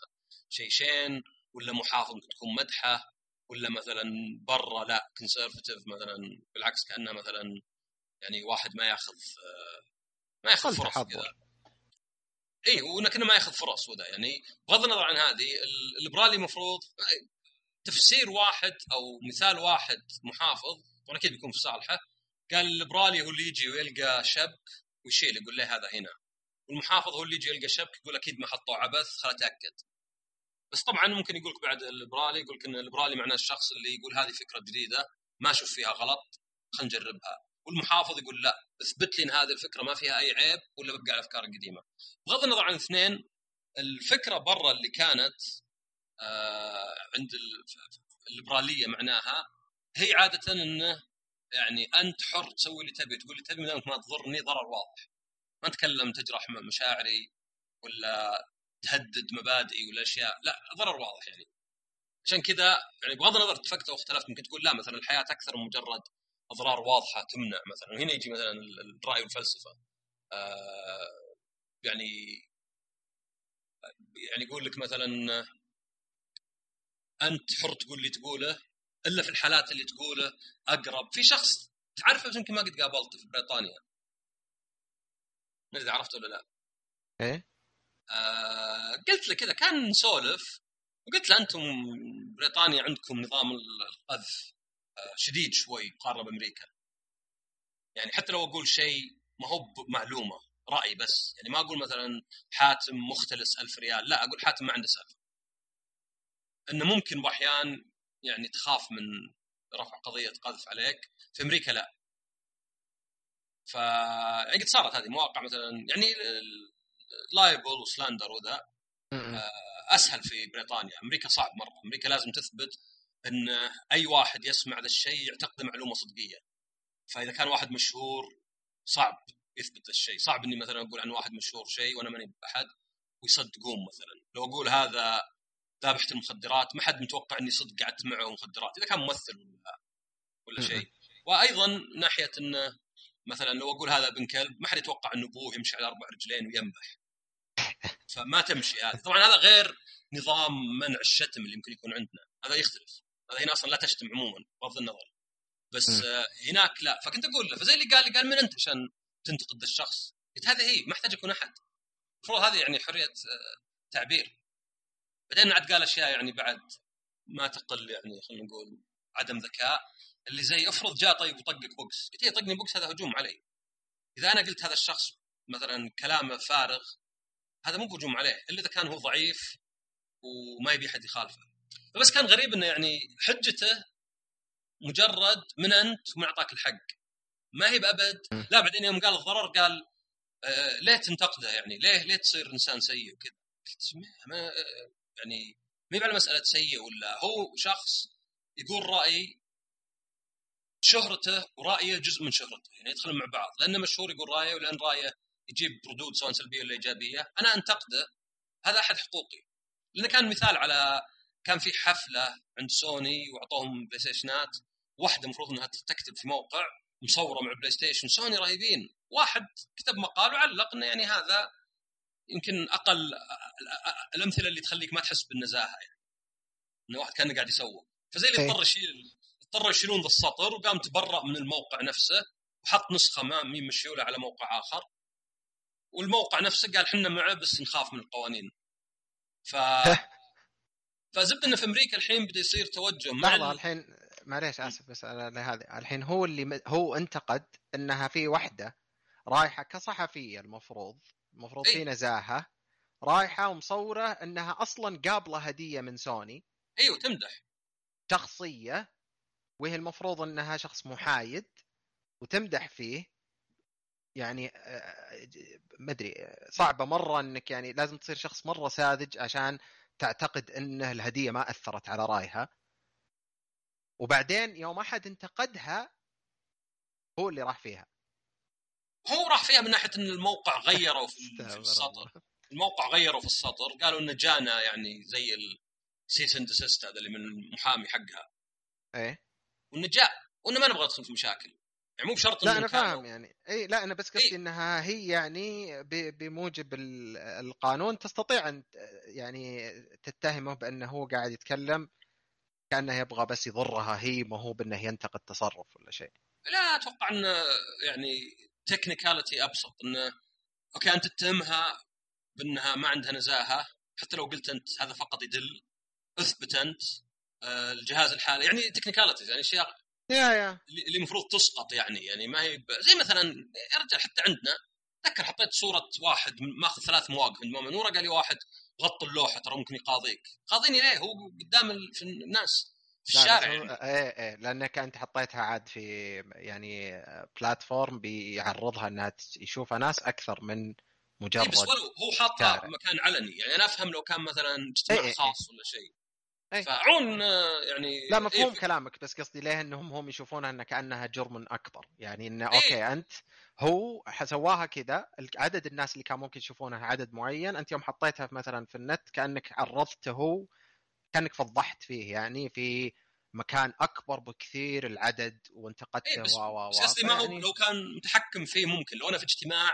شيء شين ولا محافظ ممكن تكون مدحه ولا مثلا برا لا conservative مثلا بالعكس كأنه مثلا يعني واحد ما ياخذ آه، ما ياخذ فرص كذا. اي وإنه كأنه ما ياخذ فرص وذا يعني بغض النظر عن هذه الليبرالي المفروض تفسير واحد أو مثال واحد محافظ وأنا أكيد بيكون في صالحه قال الليبرالي هو اللي يجي ويلقى شبك ويشيل يقول له هذا هنا؟ والمحافظ هو اللي يجي يلقى شبك يقول أكيد ما حطوه عبث خل أتأكد. بس طبعا ممكن يقول لك بعد الليبرالي يقول لك إن الليبرالي معناه الشخص اللي يقول هذه فكرة جديدة ما أشوف فيها غلط خلينا نجربها. والمحافظ يقول لا اثبت لي ان هذه الفكرة ما فيها أي عيب ولا ببقى على الافكار القديمه بغض النظر عن الاثنين الفكرة برا اللي كانت آه عند الليبراليه معناها هي عادة إنه يعني أنت حر تسوي اللي تبي تقول اللي تبي ما تضرني ضرر واضح. ما نتكلم تجرح مشاعري ولا تهدد مبادئي ولا أشياء لا ضرر واضح يعني. عشان كذا يعني بغض النظر اتفقت أو اختلفت ممكن تقول لا مثلا الحياة أكثر من مجرد أضرار واضحة تمنع مثلا. وهنا يجي مثلا الرأي والفلسفة. آه يعني يعني يقول لك مثلا أنت حر تقول اللي تقوله إلا في الحالات اللي تقوله أقرب. في شخص تعرفه بس يمكن ما قد قابلته في بريطانيا. ما ادري عرفته ولا لا.
إيه؟
آه قلت له كذا. كان نسولف وقلت له أنتم بريطانيا عندكم نظام القذف. شديد شوي مقارنه بأمريكا. يعني حتى لو أقول شيء ما هو بمعلومة رأي بس. يعني ما أقول مثلا حاتم مختلس ألف ريال لا أقول حاتم ما عنده سالفة. إنه ممكن بأحيان يعني تخاف من رفع قضية قذف عليك في أمريكا لا. ف يعني قد صارت هذه مواقع مثلا يعني لايبل وسلاندر وذا. آه، أسهل في بريطانيا. أمريكا صعب مرة. أمريكا لازم تثبت إن أي واحد يسمع ذا الشيء يعتقد معلومة صدقية. فإذا كان واحد مشهور صعب يثبت الشيء. صعب إني مثلا أقول عن واحد مشهور شيء وأنا ماني بأحد ويصدقون مثلا. لو أقول هذا ذابحة المخدرات ما حد متوقع إني صدق قعدت معه مخدرات إذا كان ممثل ولا ولا شيء. وأيضا ناحية انه مثلا لو أقول هذا ابن كلب ما حد يتوقع انه أبوه يمشي على أربع رجلين وينبح. فما تمشي هذه طبعا هذا غير نظام منع الشتم اللي يمكن يكون عندنا. هذا يختلف. هنا أصلا لا تشتم عموما بغض النظر. بس م. هناك لا. فكنت أقول له فزي اللي قال لي قال من أنت عشان تنتقد الشخص؟ قلت هذه هي ما احتاج يكون أحد. المفروض هذه يعني حرية آه، تعبير. بعدين عاد قال أشياء يعني بعد ما تقل يعني خلينا نقول عدم ذكاء اللي زي افرض جاء طيب وطقك box. قلت يطقني box هذا هجوم علي. إذا أنا قلت هذا الشخص مثلا كلامه فارغ هذا مو بهجوم عليه. إلا إذا كان هو ضعيف وما يبي أحد يخالفه. بس كان غريب إنه يعني حجته مجرد من أنت وما أعطاك الحق. ما هي بأبد. لا بعدين يوم قال الضرر قال آه ليه تنتقده يعني؟ ليه ليه تصير إنسان سيء وكذا؟ قلت ما يعني ما على مسألة سيء ولا هو شخص يقول رأي شهرته ورأيه جزء من شهرته يعني يدخلون مع بعض. لأنه مشهور يقول رأيه ولأن رأيه يجيب ردود سواء سلبية ولا إيجابية. أنا أنتقده هذا أحد حقوقي. لأنه كان مثال على كان في حفلة عند سوني وأعطوهم بلاي ستيشنات واحدة المفروض إنها تكتب في موقع مصوره مع بلاي ستيشن سوني رهيبين. واحد كتب مقال وعلق إنه يعني هذا يمكن أقل الأمثلة اللي تخليك ما تحس بالنزاهة يعني. إنه واحد كان قاعد يسوق. فزي اللي اضطر يشيل اضطروا يشيلون ذا السطر وقام تبرأ من الموقع نفسه وحط نسخة ما مين مشيولة على موقع آخر. والموقع نفسه قال حنا معه بس نخاف من القوانين. ف فزبد انه في أمريكا الحين بدا يصير توجه
مع لحظة الحين معليش آسف بس لهذا الحين هو اللي هو انتقد إنها في وحدة رايحة كصحفية المفروض المفروض في نزاهة رايحة ومصورة إنها أصلا قابلة هدية من سوني.
أيوه تمدح.
شخصية وهي المفروض إنها شخص محايد وتمدح فيه. يعني آه، ما أدري صعبة مرة إنك يعني لازم تصير شخص مرة ساذج عشان تعتقد انه الهدية ما أثرت على رأيها. وبعدين يوم أحد انتقدها هو اللي راح فيها.
هو راح فيها من ناحية إن الموقع غيروا في, في السطر. الموقع غيروا في السطر. قالوا إنه جانا يعني زي ال cease and هذا اللي من المحامي حقها.
إيه.
وإنه جاء. وإنه ما نبغى ندخل في مشاكل. يعني مو بشرط
لا أنا فاهم يعني إي لا أنا بس قصدي إيه؟ إنها هي يعني بموجب القانون تستطيع أن يعني تتهمه بأنه هو قاعد يتكلم كأنه يبغى بس يضرها هي ما هو بأنه ينتقد تصرف ولا شيء
لا أتوقع إنه يعني technicality أبسط إنه okay أنت تتهمها بأنها ما عندها نزاهة حتى لو قلت أنت هذا فقط يدل أثبت أنت آه، الجهاز الحالي يعني technicalities يعني أشياء
يا يا.
اللي المفروض تسقط يعني يعني ما هي ب... زي مثلا يا رجال حتى عندنا تذكر حطيت صورة واحد ماخذ ثلاث مواقف عند مؤمن نوره قال لي واحد غط اللوحة ترى ممكن يقاضيك. قاضيني ليه؟ هو قدام ال- في الناس في الشارع يعني.
إيه إيه لأنك أنت حطيتها عاد في يعني platform بيعرضها انها تش- يشوفها ناس أكثر من
إيه
مجرد
بس ولو هو حاطها. مكان علني يعني أنا أفهم لو كان مثلا اجتماع
إيه إيه.
خاص ولا شيء.
إيه.
فعون آه، يعني
لا مفهوم
إيه
كلامك بس قصدي ليه إنهم هم يشوفونها إنها كأنها جرم أكبر يعني إنه
إيه.
okay أنت هو سواها كذا عدد الناس اللي كان ممكن يشوفونها عدد معين أنت يوم حطيتها مثلا في النت كأنك عرضته هو كأنك فضحت فيه يعني في مكان أكبر بكثير العدد وانتقدته
إيه بس,
و و
بس
و
قصدي ما هو
فيعني-
لو كان متحكم فيه ممكن لو أنا في اجتماع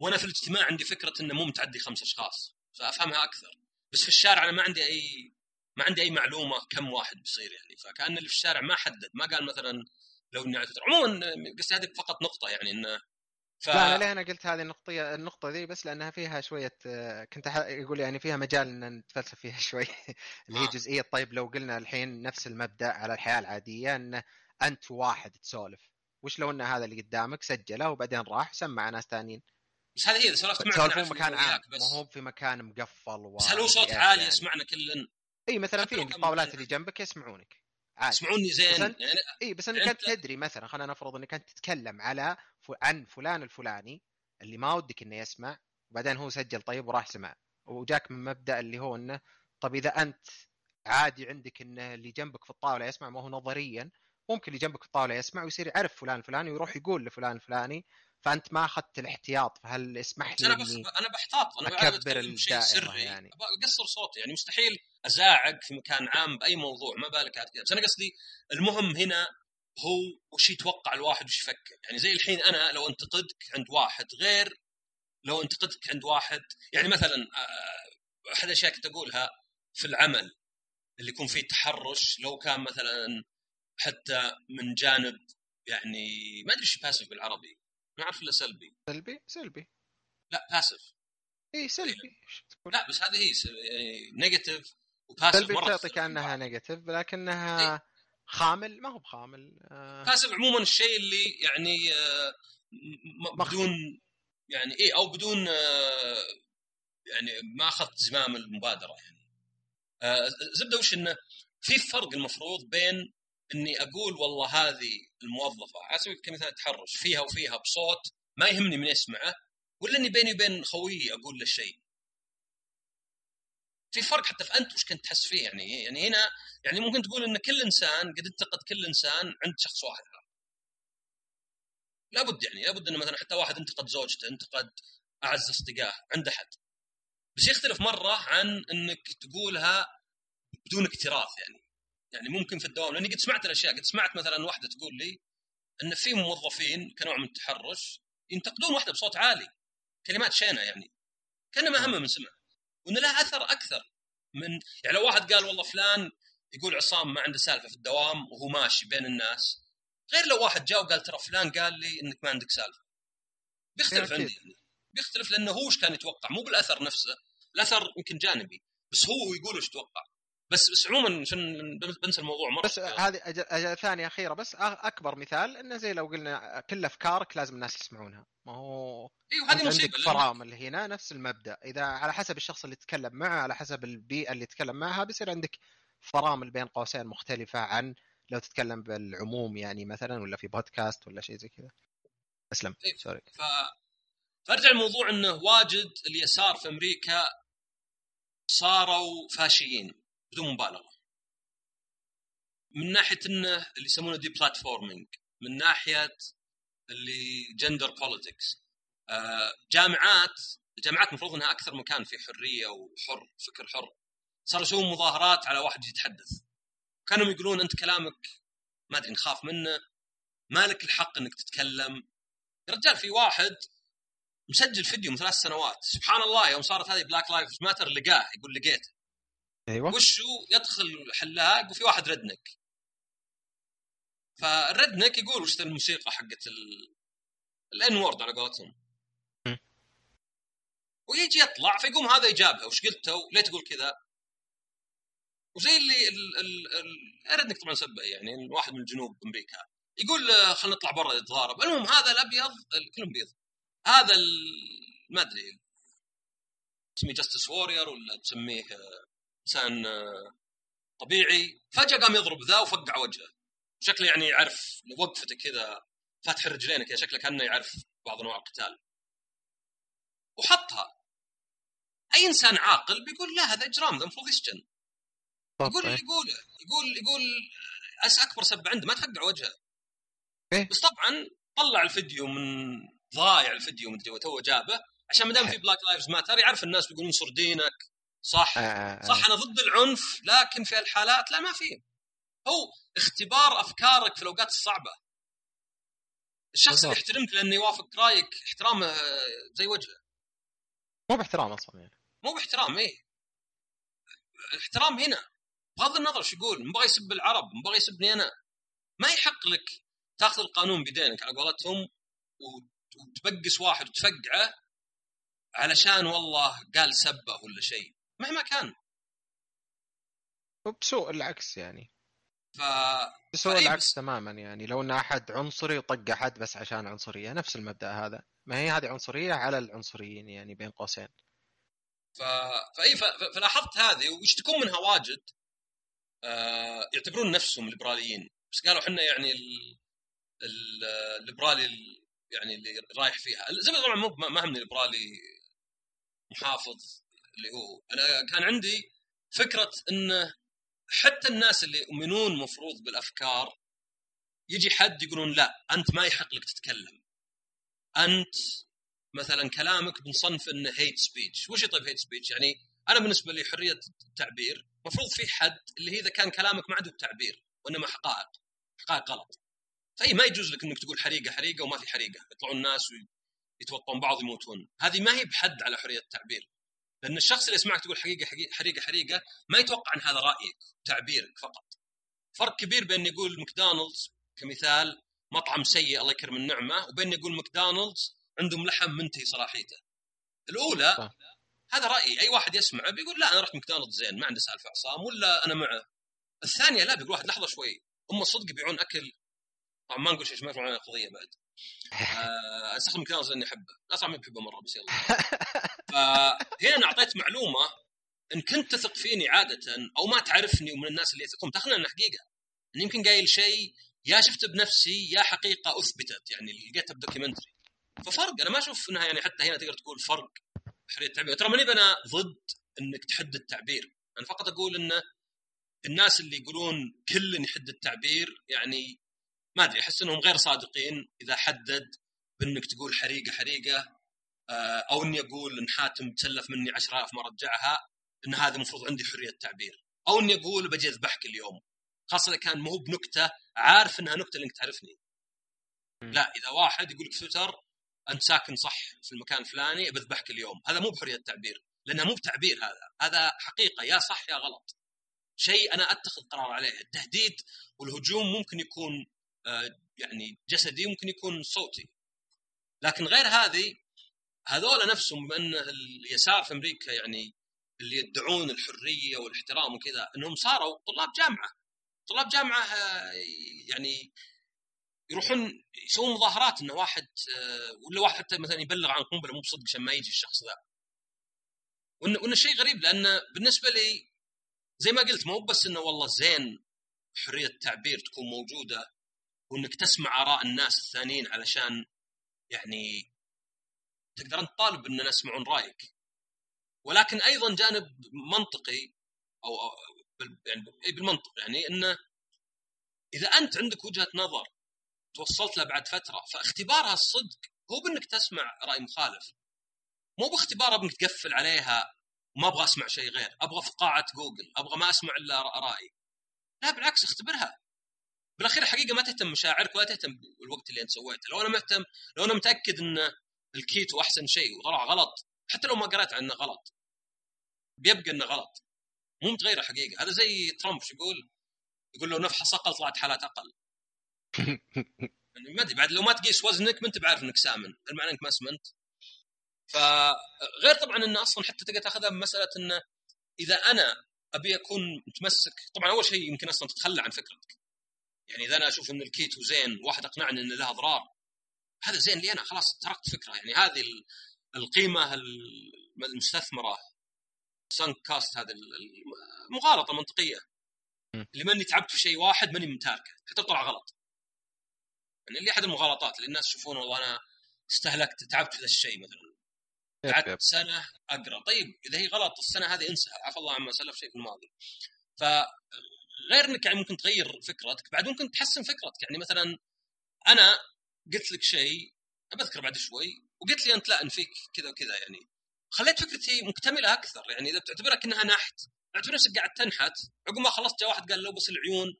وأنا في الاجتماع عندي فكرة إنه مو متعدي خمس أشخاص فأفهمها أكثر بس في الشارع أنا ما عندي أي ما عندي أي معلومة كم واحد بيصير يعني. فكأن اللي في الشارع ما حدد ما قال مثلا لو إني عموما قصدي هذه فقط نقطة يعني إنه ف...
لا أنا ليه أنا قلت هذه النقطة النقطة ذي بس لأنها فيها شوية كنت أح- يقول يعني فيها مجال إن نتفلسف فيها شوي. اللي هي
آه.
جزئية طيب لو قلنا الحين نفس المبدأ على الحياة العادية إن أنت واحد تسولف. وش لو إن هذا اللي قدامك سجله وبعدين راح سمع ناس ثانيين
بس هذه هي اذا سولفت معك نعرف
مكان عام ما هو في مكان مقفل و
بس هل هو صوت عالي
يعني.
يسمعنا كل
إي مثلا في الطاولات اللي جنبك يسمعونك. عادي.
يسمعوني زين
أنت-
يعني
إي بس انك
يعني
انت تدري مثلا خلينا نفرض إنك أنت تتكلم على ف... عن فلان الفلاني اللي ما ودك إنه يسمع وبعدين هو سجل طيب وراح سمع وجاك من مبدأ اللي هو إنه طب إذا أنت عادي عندك إنه اللي جنبك في الطاولة يسمع ما هو نظريا ممكن اللي جنبك في الطاولة يسمع ويصير يعرف فلان الفلاني ويروح يقول لفلان الفلاني فأنت ما أخذت الاحتياط فهل اسمح
بس
لي
أنا.
إني
أنا بحتاط أنا بشيء
الدائرة
سري
يعني.
أقصر صوتي يعني مستحيل ازاعق في مكان عام بأي موضوع ما بالك عاد كذا بس أنا قصدي المهم هنا هو وش يتوقع الواحد وش يفكر يعني زي الحين أنا لو أنتقدك عند واحد غير لو أنتقدك عند واحد يعني مثلا آه، أحد الأشياء كنت أقولها في العمل اللي يكون فيه تحرش لو كان مثلا حتى من جانب يعني ما أدري إيش passive بالعربي ما اعرف الا سلبي.
سلبي؟ سلبي.
لا passive
اي سلبي. تقول؟
لا بس هذه هي يعني negative وباسف
سلبي تعطي كانها نيجاتيف لكنها خامل؟ ما هو بخامل. آه،
باسف عموما الشيء اللي يعني آه،. بدون يعني إيه أو بدون آه، يعني ما اخذت زمام المبادرة يعني. آه، زبدة وش إنه في فرق المفروض بين إني أقول والله هذه الموظفة على سبيل كمثال التحرش فيها وفيها بصوت ما يهمني من يسمعه ولا إني بيني وبين خويي أقول له شيء. في فرق حتى في أنت وش كنت تحس فيه يعني يعني هنا يعني ممكن تقول إن كل إنسان قد انتقد كل إنسان عند شخص واحد. لابد يعني لابد انه مثلا حتى واحد انتقد زوجته انتقد أعز أصدقائه عند احد بس يختلف مرة عن إنك تقولها بدون اكتراث يعني. يعني ممكن في الدوام لأني قد سمعت الأشياء قد سمعت مثلا واحدة تقول لي إن في موظفين كنوع من التحرش ينتقدون واحدة بصوت عالي كلمات شينة يعني كان ما همه من سمع. وإن لها أثر أكثر من يعني لو واحد قال والله فلان يقول عصام ما عنده سالفة في الدوام وهو ماشي بين الناس غير لو واحد جاء وقال ترى فلان قال لي إنك ما عندك سالفة. بيختلف. عندي يعني. بيختلف لأنه هو وش كان يتوقع؟ مو بالأثر نفسه الأثر يمكن جانبي بس هو يقول وش يتوقع بس بس عموما عشان بنسى الموضوع مرة.
بس هذه أج- أج- ثانية أخيرة بس أكبر مثال إنه زي لو قلنا كل أفكارك لازم الناس يسمعونها. ما هو أيوه
هذه مصيبة
عندك
لأن-
فرامل هنا نفس المبدأ. إذا على حسب الشخص اللي تتكلم معه على حسب البيئة اللي تتكلم معها بيصير عندك فرامل بين قوسين مختلفة عن لو تتكلم بالعموم يعني مثلا ولا في بودكاست ولا شيء زي كذا. أسلم.
إيه.
sorry
ف... فأرجع الموضوع إنه واجد اليسار في أمريكا صاروا فاشيين. بدون مبالغة. من ناحية إنه اللي يسمونه deplatforming من ناحية اللي gender politics جامعات الجامعات المفروض إنها أكثر مكان فيه حرية وحر فكر حر. صاروا يسوون مظاهرات على واحد يتحدث. كانوا يقولون أنت كلامك ما أدري نخاف منه مالك الحق إنك تتكلم. يا رجال في واحد مسجل فيديو من ثلاث سنوات. سبحان الله يوم صارت هذه Black Lives Matter لقاه يقول لقيته.
أيوه.
وشو يدخل حلاق وفي واحد redneck. فال redneck يقول وش الموسيقى حقت الان وورد على قولتهم. ويجي يطلع فيقوم هذا يجابها. وش قلتوا ليه تقول كذا؟ وزي اللي ال ال ال redneck طبعا سبه يعني واحد من جنوب أمريكا. يقول خلينا نطلع برا نتضارب المهم هذا الأبيض كلهم بيض. هذا ما أدري تسميه justice warrior ولا تسميه إنسان آه، طبيعي. فجأة قام يضرب ذا وفقع وجهه. شكله يعني يعرف وقفته كذا فاتح رجلينه كذا شكله كأنه يعرف بعض أنواع القتال. وحطها. أي إنسان عاقل بيقول لا هذا إجرام ذا المفروض يسجن. يقول اللي يقوله يقول يقول أس أكبر سبه عنده ما تفقع وجهه.
إيه؟
بس طبعا طلع الفيديو من ضايع الفيديو مدري تو جابه. عشان ما دام في Black Lives Matter يعرف الناس بيقولون انصر دينك صح.
آه،
صح أنا ضد العنف لكن في الحالات لا ما في. هو اختبار أفكارك في الأوقات الصعبة. الشخص اللي. يحترمك لأنه يوافق رأيك احترامه آه، زي وجهه.
مو باحترام أصلا يعني.
مو باحترام إيه. الاحترام هنا. بغض النظر شو يقول مبغى يسب العرب مبغى يسبني أنا. ما يحق لك تاخذ القانون بيدينك على قولتهم وتبقس واحد وتفقعه علشان والله قال سبه ولا شيء. مهما كان.
وبسوء العكس يعني.
ف
بسوء
فأي
العكس
بس-
تماما يعني. لو إن أحد عنصري وطق أحد بس عشان عنصرية نفس المبدأ هذا. ما هي هذه عنصرية على العنصريين يعني بين قوسين.
ف... فاي ف... فلاحظت هذه ويشتكون منها واجد؟ آه... يعتبرون نفسهم ليبراليين. بس قالوا إحنا يعني ال... ال- الليبرالي ال- يعني اللي رايح فيها. الزبده طبعا مو ما همني ليبرالي محافظ. اللي هو أنا كان عندي فكرة انه حتى الناس اللي يؤمنون مفروض بالأفكار يجي حد يقولون لا أنت ما يحق لك تتكلم. أنت مثلا كلامك بنصنف إنه hate speech وش طيب hate speech يعني أنا بالنسبة لي حرية التعبير مفروض في حد اللي هي إذا كان كلامك ما عنده تعبير وإنما حقائق حقائق غلط. فاي ما يجوز لك إنك تقول حريقة حريقة وما في حريقة. يطلعون الناس ويتوطون بعض يموتون. هذه ما هي بحد على حرية التعبير. لأن الشخص اللي يسمعك تقول حقيقة حقيقة- حريقة حريقة ما يتوقع أن هذا رايك تعبيرك فقط. فرق كبير بين يقول ماكدونالدز كمثال مطعم سيء الله يكرم النعمة وبين يقول ماكدونالدز عندهم لحم منتهي صلاحيته. الأولى
صح.
هذا رايي أي واحد يسمعه بيقول لا أنا رحت ماكدونالدز زين ما عنده سالفة عصام ولا أنا معه. الثانية لا بيقول واحد لحظة شوي هم صدق يبيعون أكل طبعا ما نقول شيء ما يفعلون القضية بعد. آه، أستخدم ماكدونالدز لأني أحبه. لا صراحة ما بحبه مرة بس يلا. فهنا أعطيت معلومة إن كنت تثق فيني عادة أو ما تعرفني ومن الناس اللي يثقون. تاخذنا انه حقيقة. إن يمكن قايل شيء يا شفته بنفسي يا حقيقة أثبتت. يعني لقيتها ب documentary ففرق. أنا ما أشوف إنها يعني حتى هنا تقدر تقول فرق حريه التعبير. ترى ماني أنا ضد إنك تحد التعبير. أنا فقط أقول انه الناس اللي يقولون كل يحد التعبير يعني ما أدري أحس إنهم غير صادقين إذا حدد بانك تقول حريقة حريقة أو إني أقول إن حاتم تسلف مني 10000 ما رجعها إن هذا المفروض عندي حرية تعبير. أو إني أقول بجي أذبحك اليوم. خاصة اذا كان مو بنكتة عارف إنها نكتة لانك تعرفني. لا إذا واحد يقول لك في تويتر أنت ساكن صح في المكان الفلاني بذبحك اليوم. هذا مو بحرية تعبير لانها مو بتعبير هذا. هذا حقيقة يا صح يا غلط. شيء أنا أتخذ قرار عليه. التهديد والهجوم ممكن يكون آه، يعني جسدي ممكن يكون صوتي. لكن غير هذه هذول نفسهم بان اليسار في أمريكا يعني اللي يدعون الحرية والاحترام وكذا إنهم صاروا طلاب جامعة. طلاب جامعة آه، يعني يروحون يسوون مظاهرات إنه واحد آه، ولا واحد حتى مثلا يبلغ عن قنبله مو بصدق عشان ما يجي الشخص ذا. وانه وانه شيء غريب لأنه بالنسبة لي زي ما قلت مو بس إنه والله زين حرية التعبير تكون موجودة وإنك تسمع آراء الناس الثانيين علشان يعني تقدر أنت تطالب اننا يسمعون رأيك. ولكن أيضا جانب منطقي أو يعني إي بالمنطق يعني انه إذا أنت عندك وجهة نظر توصلت لها بعد فترة فاختبارها الصدق هو بإنك تسمع رأي مخالف. مو باختبارها بانك تقفل عليها وما أبغى أسمع شيء غير أبغى في قاعة جوجل أبغى ما أسمع إلا رأيي. لا بالعكس اختبرها. بالأخير الحقيقة ما تهتم مشاعرك ولا تهتم بالوقت اللي أنت سويته. لو أنا مهتم لو أنا متأكد إن الكيتو احسن شيء وطلع غلط. حتى لو ما قريت عنه غلط. بيبقى إنه غلط. مو متغيره حقيقة. هذا زي ترامب شو يقول؟ يقول لو نفحص أقل طلعت حالات أقل. يعني ما أدري بعد لو ما تقيس وزنك ما أنت بعارف إنك سامن. هل معناه إنك ما سمنت فغير طبعا إنه أصلا حتى تقدر تأخذها بمسألة إنه إذا أنا أبي أكون متمسك طبعا أول شيء يمكن أصلا تتخلى عن فكرتك. يعني إذا أنا أشوف إن الكيتو زين واحد أقنعني إن له أضرار هذا زين لي أنا خلاص تركت فكرة. يعني هذه القيمة المستثمرة sunk cost هذه المغالطه المنطقيه اللي ماني تعبت في شيء واحد ماني متاركة حتى طلع غلط. يعني اللي أحد المغالطات اللي الناس يشوفون والله أنا استهلكت تعبت في ذا الشيء مثلا. قعدت سنة أقرأ. طيب إذا هي غلط السنة هذه انسى عفى الله عما سلف شيء في الماضي. فغير إنك يعني ممكن تغير فكرتك بعد ممكن تحسن فكرتك. يعني مثلا أنا قلت لك شيء بذكر بعد شوي وقلت لي أنت لا أن فيك كذا وكذا يعني. خليت فكرتي مكتملة أكثر يعني إذا بتعتبرها كأنها نحت. اعتبر نفسك قاعد تنحت. عقب ما خلصت جاء واحد قال لو بس العيون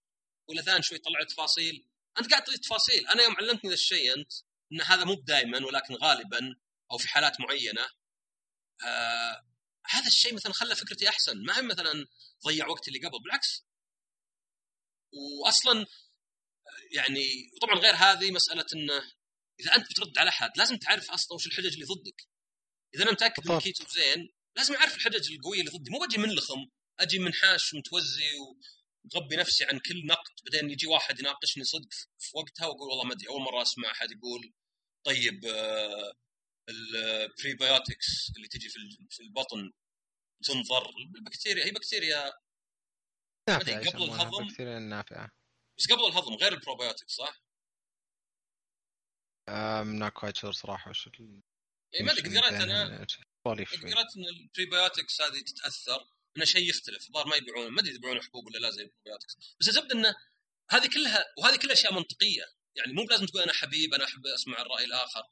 ولا ثاني شوي طلع تفاصيل. أنت قاعد تعطي تفاصيل. أنا يوم علمتني ذا الشيء أنت إن هذا مو دائما ولكن غالبا أو في حالات معينة آه هذا الشيء مثلا خلى فكرتي أحسن. ما هي مثلا ضيع وقت اللي قبل بالعكس. واصلا يعني طبعا غير هذه مسألة إنه إذا أنت بترد على أحد لازم تعرف أصلا وش الحجج اللي ضدك. إذا أنا متأكد ان كيتو زين لازم أعرف الحجج القوية اللي ضدي. مو بجي منلخم أجي منحاش ومتوزي ومغبي نفسي عن كل نقد. بعدين يجي واحد يناقشني صدق في وقتها واقول والله ما أدري أول مرة أسمع أحد يقول طيب آه ال prebiotics اللي تجي في البطن تنظر البكتيريا هي بكتيريا
نافعة قبل الهضم. بكتيريا نافعة.
بس قبل الهضم غير ال probiotics صح؟
I'm not quite sure صراحة وش
اي ما أدري قريت أنا قد قريت إن ال prebiotics هذه تتأثر إنه شيء يختلف الظاهر ما يبيعون ما أدري يبيعون حبوب ولا لا زي ال probiotics بس الزبده انه هذه كلها وهذه كلها أشياء منطقية. يعني مو بلازم تقول أنا حبيب أنا أحب أسمع الرأي الآخر.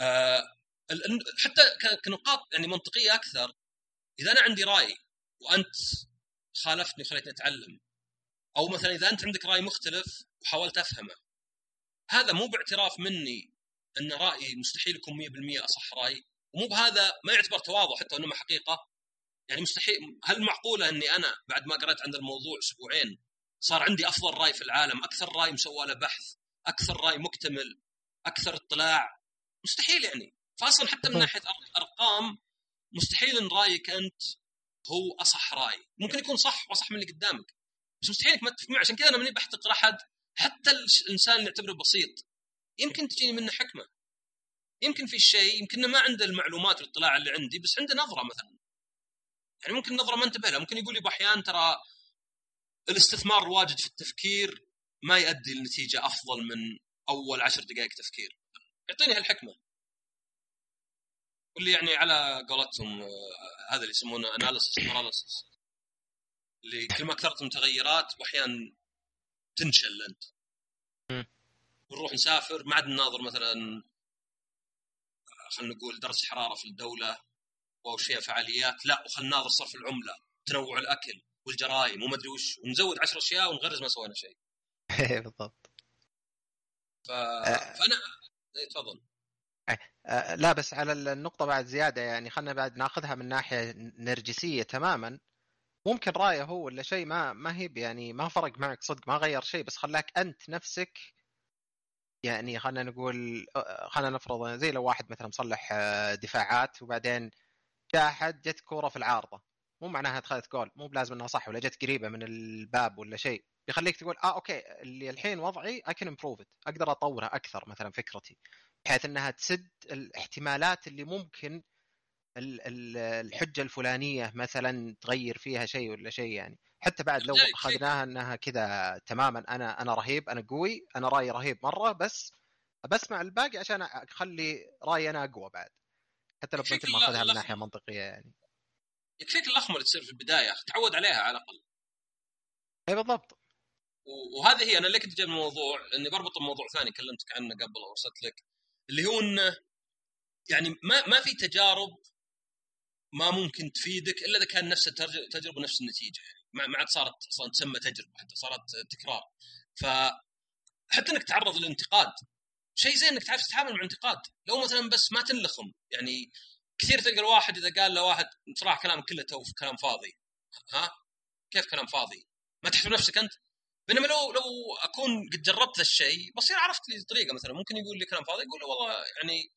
آه حتى كنقاط يعني منطقية أكثر إذا أنا عندي رأي وأنت خالفتني وخليتني أتعلم أو مثلا إذا أنت عندك رأي مختلف وحاولت أفهمه. هذا مو باعتراف مني إن رأيي مستحيل يكون 100% أصح رأي ومو بهذا ما يعتبر تواضع حتى انه حقيقة. يعني مستحيل هل معقولة إني أنا بعد ما قرأت عن الموضوع أسبوعين صار عندي أفضل رأي في العالم أكثر رأي مسوى له بحث أكثر رأي مكتمل أكثر اطلاع؟ مستحيل يعني. فاصلا حتى من ناحية أرقام مستحيل إن رأيك أنت هو أصح رأي. ممكن يكون صح وأصح من اللي قدامك. بس مستحيل إنك ما تتفق معه عشان كذا أنا ماني بحتقر أحد. حتى الإنسان اللي يعتبره بسيط يمكن تجيني منه حكمة. يمكن في شيء يمكن ما عنده المعلومات والاطلاع اللي عندي بس عنده نظرة مثلا. يعني ممكن نظرة ما انتبه لها. ممكن يقول لي باحيان ترى الاستثمار الواجد في التفكير ما يؤدي لنتيجة أفضل من أول عشر دقائق تفكير. يعطيني هالحكمة. واللي يعني على قولتهم آه، هذا اللي يسمونه analysis paralysis اللي كل ما كثرت متغيرات وأحيانا تنشل أنت. ونروح نسافر ما عاد نناظر مثلا خلينا نقول درجه حرارة في الدولة أو شيء فعاليات لا وخلينا نناظر صرف العملة تنوع الأكل والجرائم وما أدري وش ونزود عشر أشياء ونغرز ما سوينا شيء.
بالضبط.
ف... أه. فأنا إيه، تفضل.
أه. لا بس على النقطة بعد زيادة يعني خلينا بعد ناخذها من ناحية نرجسية تماما. ممكن رأيه هو ولا شيء ما ما هي يعني ما فرق معك صدق ما غير شيء بس خلاك أنت نفسك يعني خلينا نقول خلينا نفرض زي لو واحد مثلا مصلح آه، دفاعات وبعدين جاء أحد جت كوره في العارضة. مو معناها دخلت جول مو بلازم إنها صح ولا جت قريبة من الباب ولا شيء. يخليك تقول آه okay اللي الحين وضعي اي كان improve أقدر أطورها أكثر مثلا فكرتي بحيث إنها تسد الاحتمالات اللي ممكن الحجة الفلانية مثلا تغير فيها شيء ولا شيء يعني. حتى بعد لو أخذناها إنها كذا تماما أنا أنا رهيب أنا قوي أنا رأيي رهيب مرة بس بسمع الباقي عشان أخلي رأيي أنا أقوى بعد. حتى لو كنت ما أخذها من ناحية منطقية يعني.
يكفيك اللخمه اللي تصير في البداية تعود عليها على الأقل.
اي بالضبط.
وهذه هي أنا ليه كنت جايب الموضوع لاني بربط بموضوع ثاني كلمتك عنه قبل أو أرسلت لك اللي هو إنه يعني ما ما في تجارب ما ممكن تفيدك إلا إذا كان نفس التجربه نفس النتيجة يعني. ما عاد صارت أصلا تسمى تجربة حتى صارت تكرار. ف حتى إنك تعرض للانتقاد. شيء زين إنك تعرف تتعامل مع الانتقاد. لو مثلا بس ما تنلخم يعني كثير تلقى الواحد إذا قال لواحد صراحة كلام كله تو كلام فاضي. ها؟ كيف كلام فاضي؟ ما تحفر نفسك أنت؟ بينما لو لو أكون قد جربت ذا الشيء بصير عرفت لي طريقة مثلا. ممكن يقول لي كلام فاضي يقول والله يعني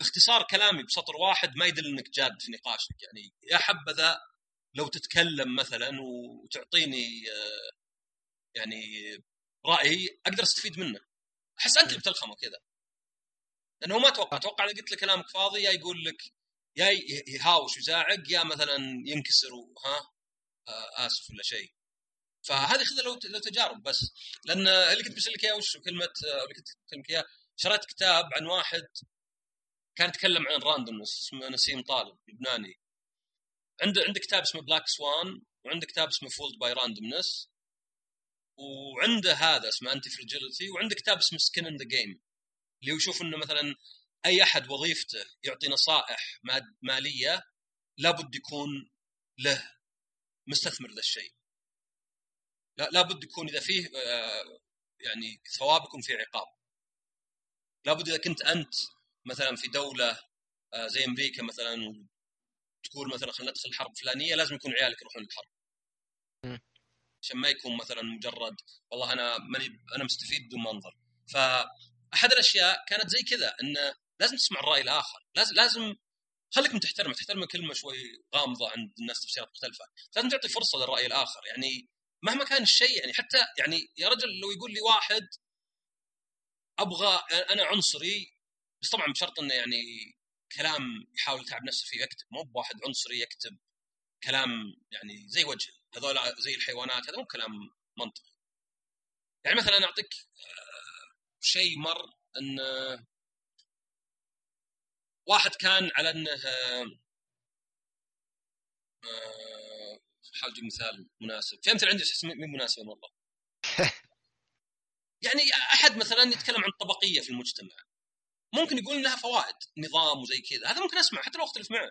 اختصار كلامي بسطر واحد ما يدل إنك جاد في نقاشك. يعني يا حبذا لو تتكلم مثلا وتعطيني آه، يعني رأي أقدر أستفيد منه. أحس أنت اللي بتلخمه كذا. لأنه ما أتوقع أتوقع إذا قلت له كلامك فاضي يا يقول لك يا يهاوش ويزعق يا مثلا ينكسر وها آه، آسف ولا شيء. فهذه خذها لو لو تجارب بس. لأن اللي كنت بسألك إياه وش؟ كلمة آه، اللي كنت بكلمك إياه. شريت كتاب عن واحد كان يتكلم عن randomness اسمه نسيم طالب لبناني. عنده عنده كتاب اسمه Black Swan وعنده كتاب اسمه Fooled by Randomness وعنده هذا اسمه Antifragility وعنده كتاب اسمه Skin in the Game اللي هو يشوف إنه مثلا أي أحد وظيفته يعطي نصائح مالية لابد يكون له مستثمر ذا الشيء. لا لابد يكون إذا فيه آه، يعني ثواب يكون فيه عقاب. لابد إذا كنت أنت مثلا في دولة آه، زي أمريكا مثلا تقول مثلا خلينا ندخل حرب فلانيه لازم يكون عيالك يروحون الحرب. عشان ما يكون مثلا مجرد والله أنا ماني أنا مستفيد بدون ما انظر فاحد الأشياء كانت زي كذا انه لازم تسمع الرأي الآخر. لازم لازم خليك من تحترمه تحترم كلمه شوي غامضة عند الناس تفسيرات مختلفة. لازم تعطي فرصة للرأي الآخر. يعني مهما كان الشيء يعني حتى يعني يا رجل لو يقول لي واحد أبغى أنا عنصري بس طبعا بشرط إنه يعني كلام يحاول يتعب نفسه فيه يكتب مو بواحد عنصري يكتب كلام يعني زي وجه. هذول زي الحيوانات هذا مو كلام منطقي. يعني مثلا أعطيك آه، شيء مر إن واحد كان على إنه آه، حاول أجيب مثال مناسب. في أمثلة عندي بس مين مناسبة مرة. يعني أحد مثلا يتكلم عن الطبقيه في المجتمع. ممكن يقول لها فوائد نظام وزي كذا. هذا ممكن أسمع حتى لو أختلف معه.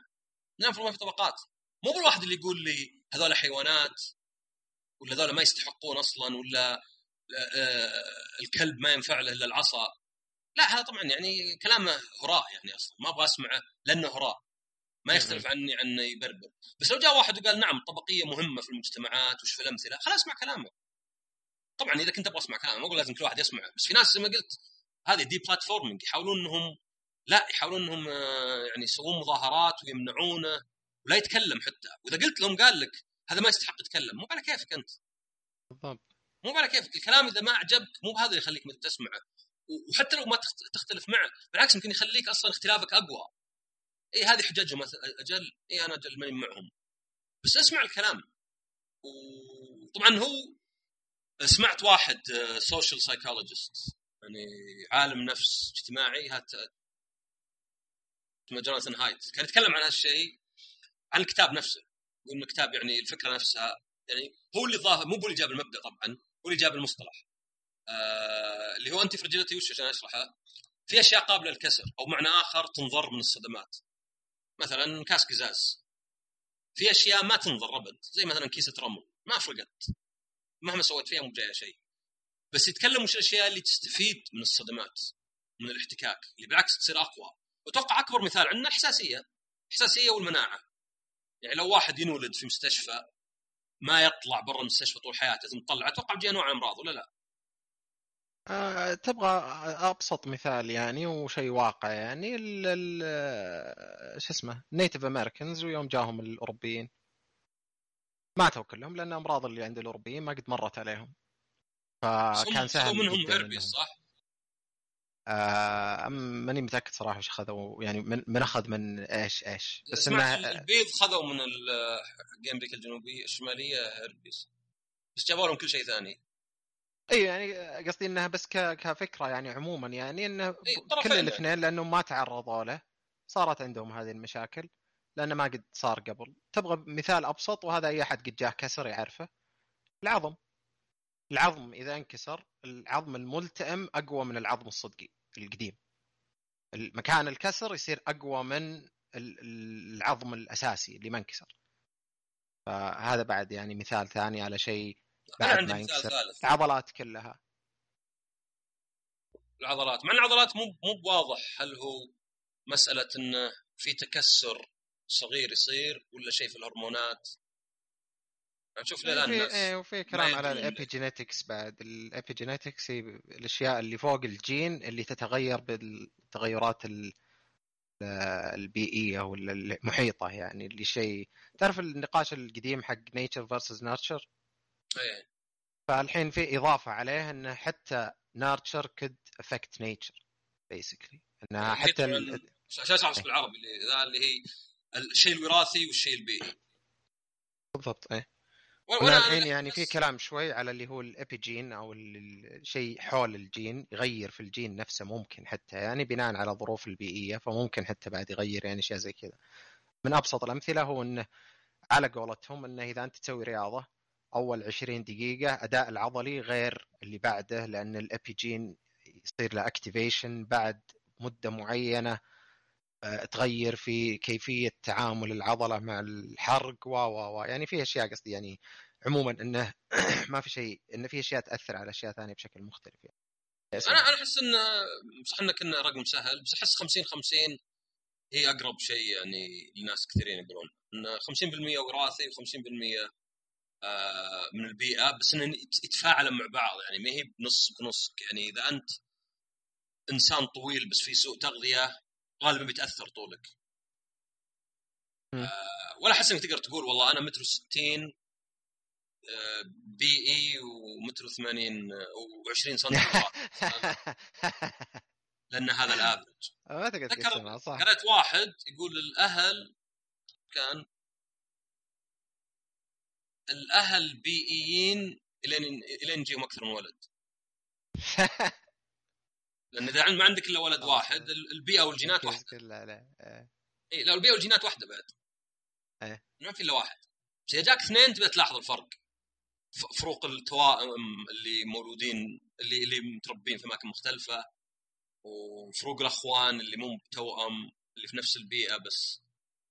نعم في طبقات. مو بالواحد اللي يقول لي هذول حيوانات ولا هذول ما يستحقون أصلا ولا آه، الكلب ما ينفع له إلا العصا. لا هذا طبعا يعني كلامه هراء يعني أصلا. ما أبغى اسمعه لأنه هراء. ما يختلف عني عنه يبربر. بس لو جاء واحد وقال نعم الطبقيه مهمة في المجتمعات وش في الأمثلة خلاص أسمع كلامه. طبعا إذا كنت أبغى أسمع كلامه مو لازم كل واحد يسمع بس في ناس زي ما قلت هذه دي بلاتفورمينج يحاولون انهم لا يحاولون إنهم آه، يعني يسوون مظاهرات ويمنعونه ولا يتكلم حتى. وإذا قلت لهم قال لك هذا ما يستحق يتكلم مو على كيفك أنت.
بالضبط.
مو على كيفك. الكلام إذا ما عجبك مو بهذا اللي يخليك تسمعه وحتى لو ما تختلف معه بالعكس يمكن يخليك أصلا اختلافك أقوى. اي هذه حججهم أجل. اي أنا أجل ماني معهم بس اسمع الكلام. وطبعا هو سمعت واحد social آه، psychologist يعني عالم نفس اجتماعي هات اسمه جوناثان هايت كان يتكلم عن هالشيء عن الكتاب نفسه. يقول الكتاب يعني الفكرة نفسها يعني هو اللي ظاهر مو هو اللي جاب المبدأ طبعا هو اللي جاب المصطلح. آه اللي هو antifragility وش عشان اشرحها في أشياء قابلة للكسر أو معنى آخر تنضر من الصدمات. مثلا كاس قزاز في أشياء ما تنضر أبد زي مثلا كيسة رمل. ما فرقت مهما سويت فيها مو جاية شيء. بس يتكلم وش الأشياء اللي تستفيد من الصدمات من الاحتكاك اللي بالعكس تصير أقوى. وأتوقع أكبر مثال عندنا الحساسية الحساسية والمناعة. يعني لو واحد ينولد في مستشفى ما يطلع برا المستشفى طول حياته ثم تطلع. أتوقع بيجي انواع أمراض ولا لا؟
آه، تبغى أبسط مثال يعني وشيء واقع يعني شو اسمه Native Americans ويوم جاهم الأوروبيين. ماتوا كلهم لأن أمراض اللي عند الأوروبيين ما قد مرت عليهم. فكان سهل
منهم هربيس صح؟
آه ماني متأكد صراحة وش اخذوا يعني من, من أخذ من إيش إيش.
بس انه البيض خذوا من أمريكا الجنوبية الشمالية هربيس بس جابوا لهم كل شيء ثاني.
إي يعني قصدي إنها بس كفكرة يعني عموما يعني انه كل الاثنين لانهم ما تعرضوا له. صارت عندهم هذه المشاكل لأنه ما قد صار قبل. تبغى مثال أبسط وهذا أي أحد قد جاه كسر يعرفه. العظم. العظم إذا انكسر العظم الملتئم أقوى من العظم الصدقي القديم. مكان الكسر يصير أقوى من العظم الأساسي اللي ما انكسر. فهذا بعد يعني مثال ثاني على شيء بعد ما ينكسر. العضلات كلها.
العضلات. مع العضلات مو مو بواضح هل هو مسألة إنه في تكسر صغير يصير ولا شيء في الهرمونات. نشوف الآن
الناس إيه وفي كلام على ال epigenetics بعد. ال epigenetics هي الأشياء اللي فوق الجين اللي تتغير بالتغيرات البيئية ولا المحيطة يعني اللي شيء. تعرف النقاش القديم حق nature versus nurture
إيه.
فالحين في إضافة عليه انه حتى nurture could affect nature basically إنها حتى ال...
عشان اشرح بالعربي اللي ذا اللي هي الشيء الوراثي والشيء البيئي.
بالضبط إيه. وأنا الحين يعني في كلام شوي على اللي هو ال epigene أو الشيء حول الجين يغير في الجين نفسه ممكن حتى يعني بناء على الظروف البيئية فممكن حتى بعد يغير يعني أشياء زي كذا. من أبسط الأمثلة هو إنه على قولتهم إنه إذا أنت تسوي رياضة أول 20 دقيقة أداء العضلي غير اللي بعده لأن ال epigene يصير له اكتيفيشن بعد مدة معينة تغير في كيفية تعامل العضلة مع الحرق و و يعني في أشياء قصدي يعني عموما إنه ما في شيء انه في أشياء تأثر على أشياء ثانية بشكل مختلف يعني.
أنا أنا أحس انه صح انه كنا رقم سهل بس أحس 50 50 هي أقرب شيء يعني لناس كثيرين يقولون. انه 50% وراثي و50% آه، من البيئة بس إنه يتفاعلوا مع بعض يعني ما هي بنص بنص يعني. إذا أنت إنسان طويل بس في سوء تغذية غالبا بيتأثر طولك. آه ولا أحس إنك تقدر تقول والله أنا متر 60 آه بي إي ومتر 80 و20 سم لأن هذا الافرج
ما تقدر تقسمها صح.
قريت واحد يقول الأهل كان الأهل بيئيين الين إلين يجيهم أكثر من ولد. لأن إذا ما عندك إلا ولد واحد البيئة والجينات واحدة. لا لا آه. اي لا البيئة والجينات واحدة بعد.
إيه.
ما في إلا واحد. بس إذا جاك اثنين تبي تلاحظ الفرق. فروق التوائم اللي مولودين اللي اللي متربين في أماكن مختلفة وفروق الأخوان اللي مو توأم اللي في نفس البيئة بس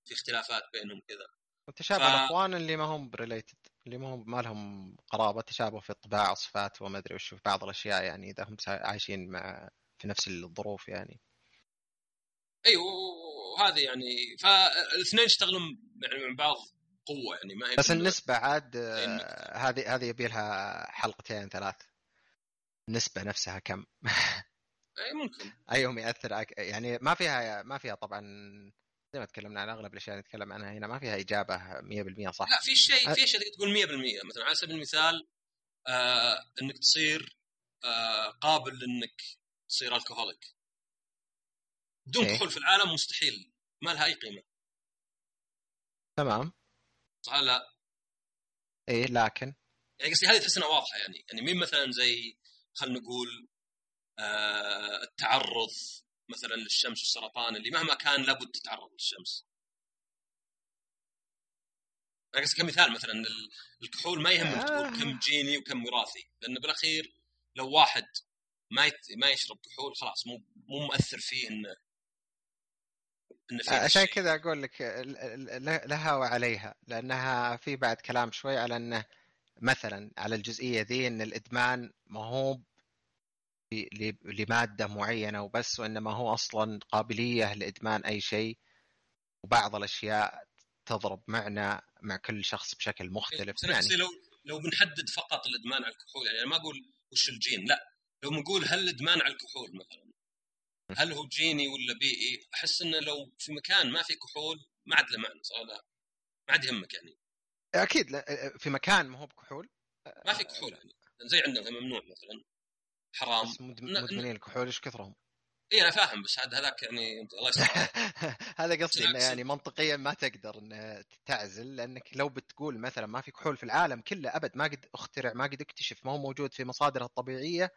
في اختلافات بينهم كذا.
وتشابه ف... الأخوان اللي ما هم بريليتد اللي ما هم ما لهم قرابة تشابه في الطباع صفات وما أدري وش في بعض الأشياء يعني إذا هم عايشين مع في نفس الظروف يعني.
أيوه وهذه يعني فالاثنين يشتغلون يعني مع بعض قوة يعني ما هي
بس النسبة عاد هذه هذه يبي لها حلقتين ثلاث. النسبة نفسها كم؟
اي ممكن.
ايهم ياثر يعني ما فيها ما فيها طبعا زي ما تكلمنا عن أغلب الأشياء اللي نتكلم عنها هنا ما فيها إجابة 100% صح.
لا في شيء في أشياء تقول 100% مثلا على سبيل المثال آه إنك تصير آه قابل إنك تصير الكهوليك بدون؟ كحول في العالم مستحيل. ما لها أي قيمة.
تمام.
صح لا؟
إيه لكن؟
يعني قصدي هذه تحس إنها واضحة يعني. يعني مين مثلا زي خلينا نقول آه التعرض مثلا للشمس والسرطان اللي مهما كان لابد تتعرض للشمس. أنا قصدي كمثال مثلا الكحول ما يهمك تقول كم آه. جيني وكم وراثي. لأن بالأخير لو واحد ما يت... ما يشرب كحول خلاص مو مو مؤثر فيه انه
عشان كذا أقول لك لها وعليها لأنها في بعد كلام شوي على إنه مثلا على الجزئية ذي إن الإدمان ما هو لمادة معينة وبس وانما هو أصلا قابلية لإدمان أي شيء. وبعض الأشياء تضرب معنا مع كل شخص بشكل مختلف
يعني لو لو بنحدد فقط الإدمان على الكحول يعني أنا ما أقول وش الجين لا. لو بنقول هل الإدمان على الكحول مثلا؟ هل هو جيني ولا بيئي؟ أحس إنه لو في مكان ما في كحول ما عاد له معنى صراحة ما عاد يهمك يعني.
أكيد لا في مكان ما هو بكحول
ما في كحول يعني. زي عندنا ممنوع مثلا. حرام. بس
مدمنين الكحول إيش كثرهم؟
اي أنا فاهم بس هذا هذاك يعني الله يسلمك
هذا قصدي إنه يعني منطقيا ما تقدر إنه تعزل لأنك لو بتقول مثلا ما في كحول في العالم كله أبد ما قد أخترع ما قد اكتشف ما هو موجود في مصادره الطبيعية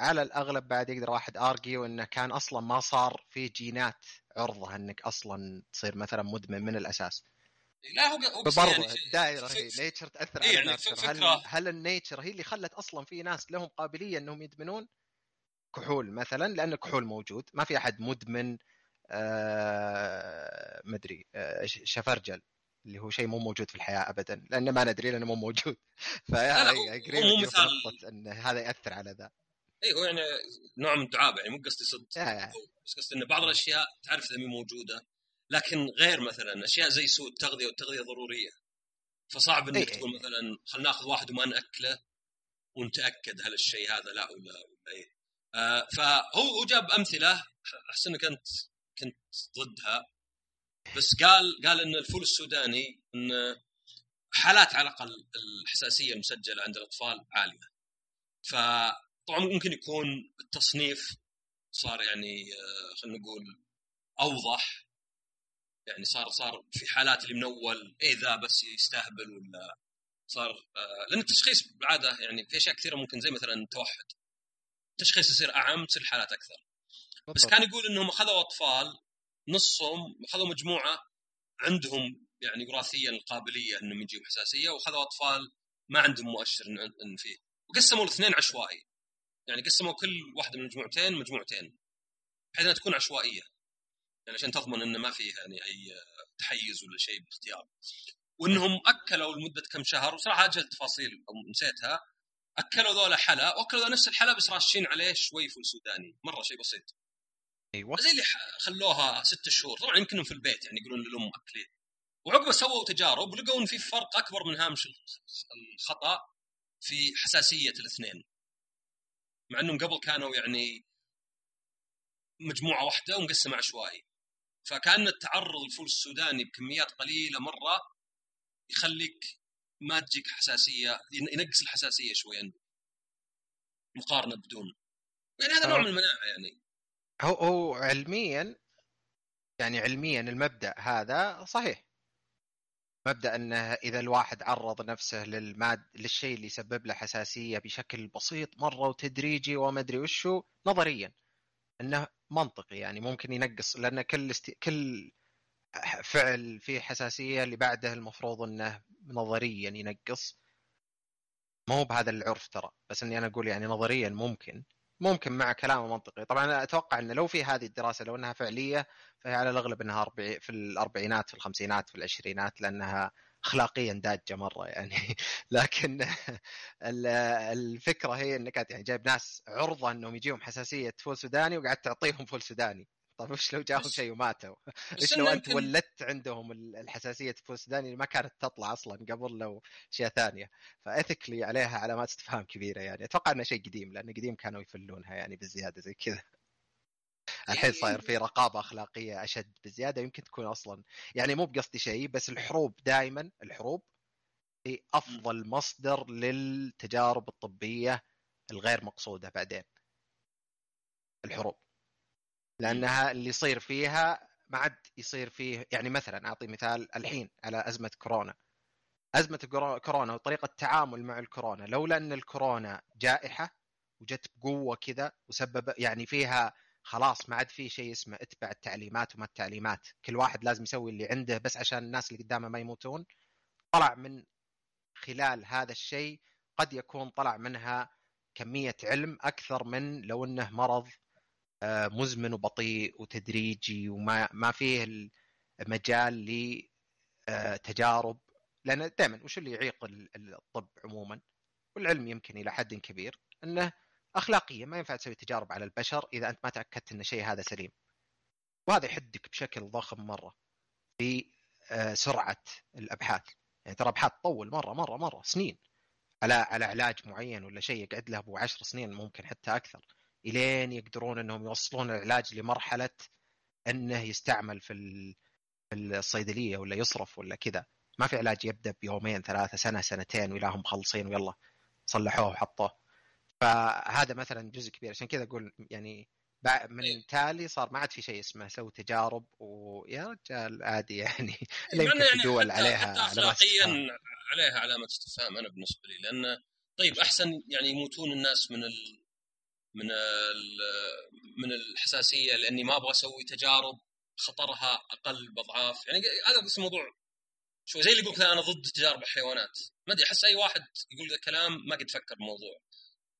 على الأغلب بعد يقدر واحد ارجيو انه كان أصلا ما صار في جينات عرضة إنك أصلا تصير مثلا مدمن من الأساس.
لا هو هو
برضه يعني الدائره هي nature تأثر على يعني هل هل ال nature هي اللي خلت أصلا في ناس لهم قابلية إنهم يدمنون؟ كحول مثلا لأن الكحول موجود ما في أحد مدمن آه مدري آه شفرجل اللي هو شيء مو موجود في الحياة ابدا لأن ما ندري لأنه مو موجود. فيا مو مثال. إن هذا يأثر على ذا.
اي هو يعني نوع من الدعابه يعني مو قصدي صدق بس قصدي إن بعض الأشياء تعرف إذا موجودة لكن غير مثلا أشياء زي سوء التغذية والتغذية ضرورية. فصعب إنك أي تقول مثلا خلينا ناخذ واحد وما نأكله ونتأكد هل الشيء هذا لا ولا ولا إيه. آه فهو هو جاب أمثلة احس إنك انت كنت ضدها. بس قال قال إن الفول السوداني إن حالات على الأقل الحساسية المسجلة عند الأطفال عالية. فطبعا ممكن يكون التصنيف صار يعني آه، خلينا نقول أوضح. يعني صار صار في حالات اللي من أول إيه ذا بس يستهبل ولا صار آه لأن التشخيص بالعاده يعني في أشياء كثيرة ممكن زي مثلا التوحد التشخيص يصير أعم تصير حالات أكثر. بس كان يقول إنهم أخذوا أطفال نصهم أخذوا مجموعة عندهم يعني وراثيا القابليه إنهم يجيهم حساسية وأخذوا أطفال ما عندهم مؤشر إن فيه. وقسموا الاثنين عشوائي. يعني قسموا كل واحدة من المجموعتين مجموعتين بحيث إنها تكون عشوائية. يعني عشان تضمن انه ما فيه يعني أي تحيز ولا شيء بالاختيار. وإنهم أكلوا لمدة كم شهر وصراحة أجل تفاصيل نسيتها. أكلوا ذولا حلا وأكلوا نفس الحلا بس راشين عليه شوي فول سوداني مرة شيء بسيط.
أيوه.
زي اللي خلوها ست شهور. طبعا يمكنهم في البيت يعني يقولون للام اكلين وعقبه سووا تجارب لقوا إن في فرق أكبر من هامش الخطأ في حساسية الاثنين. مع إنهم قبل كانوا يعني مجموعة واحدة ومقسمة عشوائي. فكأن التعرض للفول السوداني بكميات قليلة مرة يخليك ما تجيك حساسية ينقص الحساسية شوي عنده مقارنة بدون. يعني هذا نوع من المناعة يعني.
هو هو علميا يعني علميا المبدأ هذا صحيح. مبدأ أنه إذا الواحد عرض نفسه للماد للشيء اللي يسبب له حساسية بشكل بسيط مرة وتدريجي وما أدري وشو نظريا. أنه منطقي يعني ممكن ينقص لأن كل است... كل فعل فيه حساسية اللي بعده المفروض أنه نظريا ينقص. ما هو بهذا العرف ترى بس إني أنا أقول يعني نظريا ممكن. ممكن مع كلامه منطقي. طبعا أتوقع إنه لو في هذه الدراسة لو إنها فعلية فهي على الأغلب إنها في الأربعينات في الخمسينات في العشرينات لأنها اخلاقيا داجة مرة يعني. لكن الفكرة هي إنك يعني جايب ناس عرضة إنهم يجيهم حساسية فول سوداني وقاعد تعطيهم فول سوداني. طيب وش لو جاهم شيء وماتوا؟ إيش لو أنت ولدت عندهم الحساسية السوداني اللي ما كانت تطلع أصلا قبل لو اشياء ثانية. فإثيكلي عليها علامات استفهام كبيرة يعني. أتوقع إنه شيء قديم لأن قديم كانوا يفلونها يعني بالزياده زي كذا. الحين صاير في رقابة أخلاقية أشد بزيادة يمكن تكون أصلا يعني مو بقصدي شيء بس الحروب دائما الحروب هي أفضل مصدر للتجارب الطبية الغير مقصودة بعدين. الحروب. لأنها اللي يصير فيها ما عاد يصير فيه يعني مثلا أعطي مثال الحين على أزمة كورونا. أزمة كورونا وطريقة التعامل مع الكورونا. لولا أن الكورونا جائحة وجت بقوة كذا وسبب يعني فيها خلاص ما عاد في شيء اسمه اتبع التعليمات وما التعليمات. كل واحد لازم يسوي اللي عنده بس عشان الناس اللي قدامه ما يموتون. طلع من خلال هذا الشيء قد يكون طلع منها كمية علم أكثر من لو إنه مرض مزمن وبطيء وتدريجي وما ما فيه المجال لتجارب آه، لأن دائما وش اللي يعيق الطب عموما؟ والعلم يمكن إلى حد كبير إنه اخلاقيا ما ينفع تسوي تجارب على البشر إذا أنت ما تأكدت إن الشيء هذا سليم. وهذا يحدك بشكل ضخم مرة في آه، سرعة الأبحاث. يعني ترى أبحاث تطول مرة مرة مرة سنين. على على علاج معين ولا شيء يقعد له أبو 10 سنين ممكن حتى أكثر. إلين يقدرون إنهم يوصلون العلاج لمرحلة أنه يستعمل في في الصيدلية ولا يصرف ولا كذا. ما في علاج يبدأ بيومين ثلاثة سنة سنتين والى هم مخلصين ويلا صلحوه وحطوه. فهذا مثلا جزء كبير. عشان كذا أقول يعني من إيه. تالي صار ما عاد في شيء اسمه سوي تجارب. ويا رجال عادي يعني.
يمكن في دول عليها اخلاقيا عليها علامة استفهام أنا بالنسبة لي. لأن طيب أحسن يعني يموتون الناس من ال من من الحساسية لأني ما أبغى أسوي تجارب خطرها أقل بأضعاف. يعني هذا بس الموضوع شو زي اللي يقول أنا ضد تجارب الحيوانات. ما أدري أحس أي واحد يقول ذا الكلام ما قد فكر بالموضوع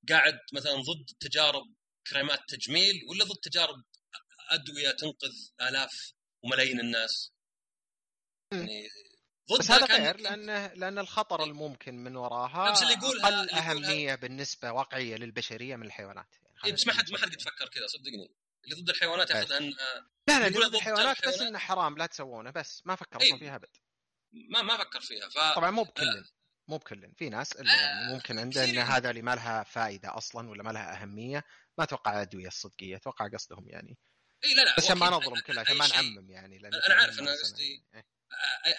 قاعد مثلا ضد تجارب كريمات تجميل ولا ضد تجارب أدوية تنقذ آلاف وملايين الناس؟
يعني بس هذا غير لأن لأن الخطر الممكن من وراها اللي يقول أقل أهمية بالنسبة واقعية للبشرية من الحيوانات.
يعني إيه بس ما حد ما حد قد فكر كذا صدقني. اللي ضد الحيوانات ياخذ ان
لا لا اللي ضد الحيوانات بس إنه حرام لا تسوونه بس ما فكر أصلا فيها أبد.
ما ما فكر فيها ف...
طبعا مو بكل آه. مو بكل في ناس اللي يعني ممكن عنده إن هذا اللي ما لها فائدة أصلا ولا ما لها أهمية ما أتوقع ادويه الصدقية أتوقع قصدهم يعني.
اي لا لا
بس عشان ما نظلم كلها عشان ما. نعمم يعني
أنا عارف،
سنة
قصدي-
يعني.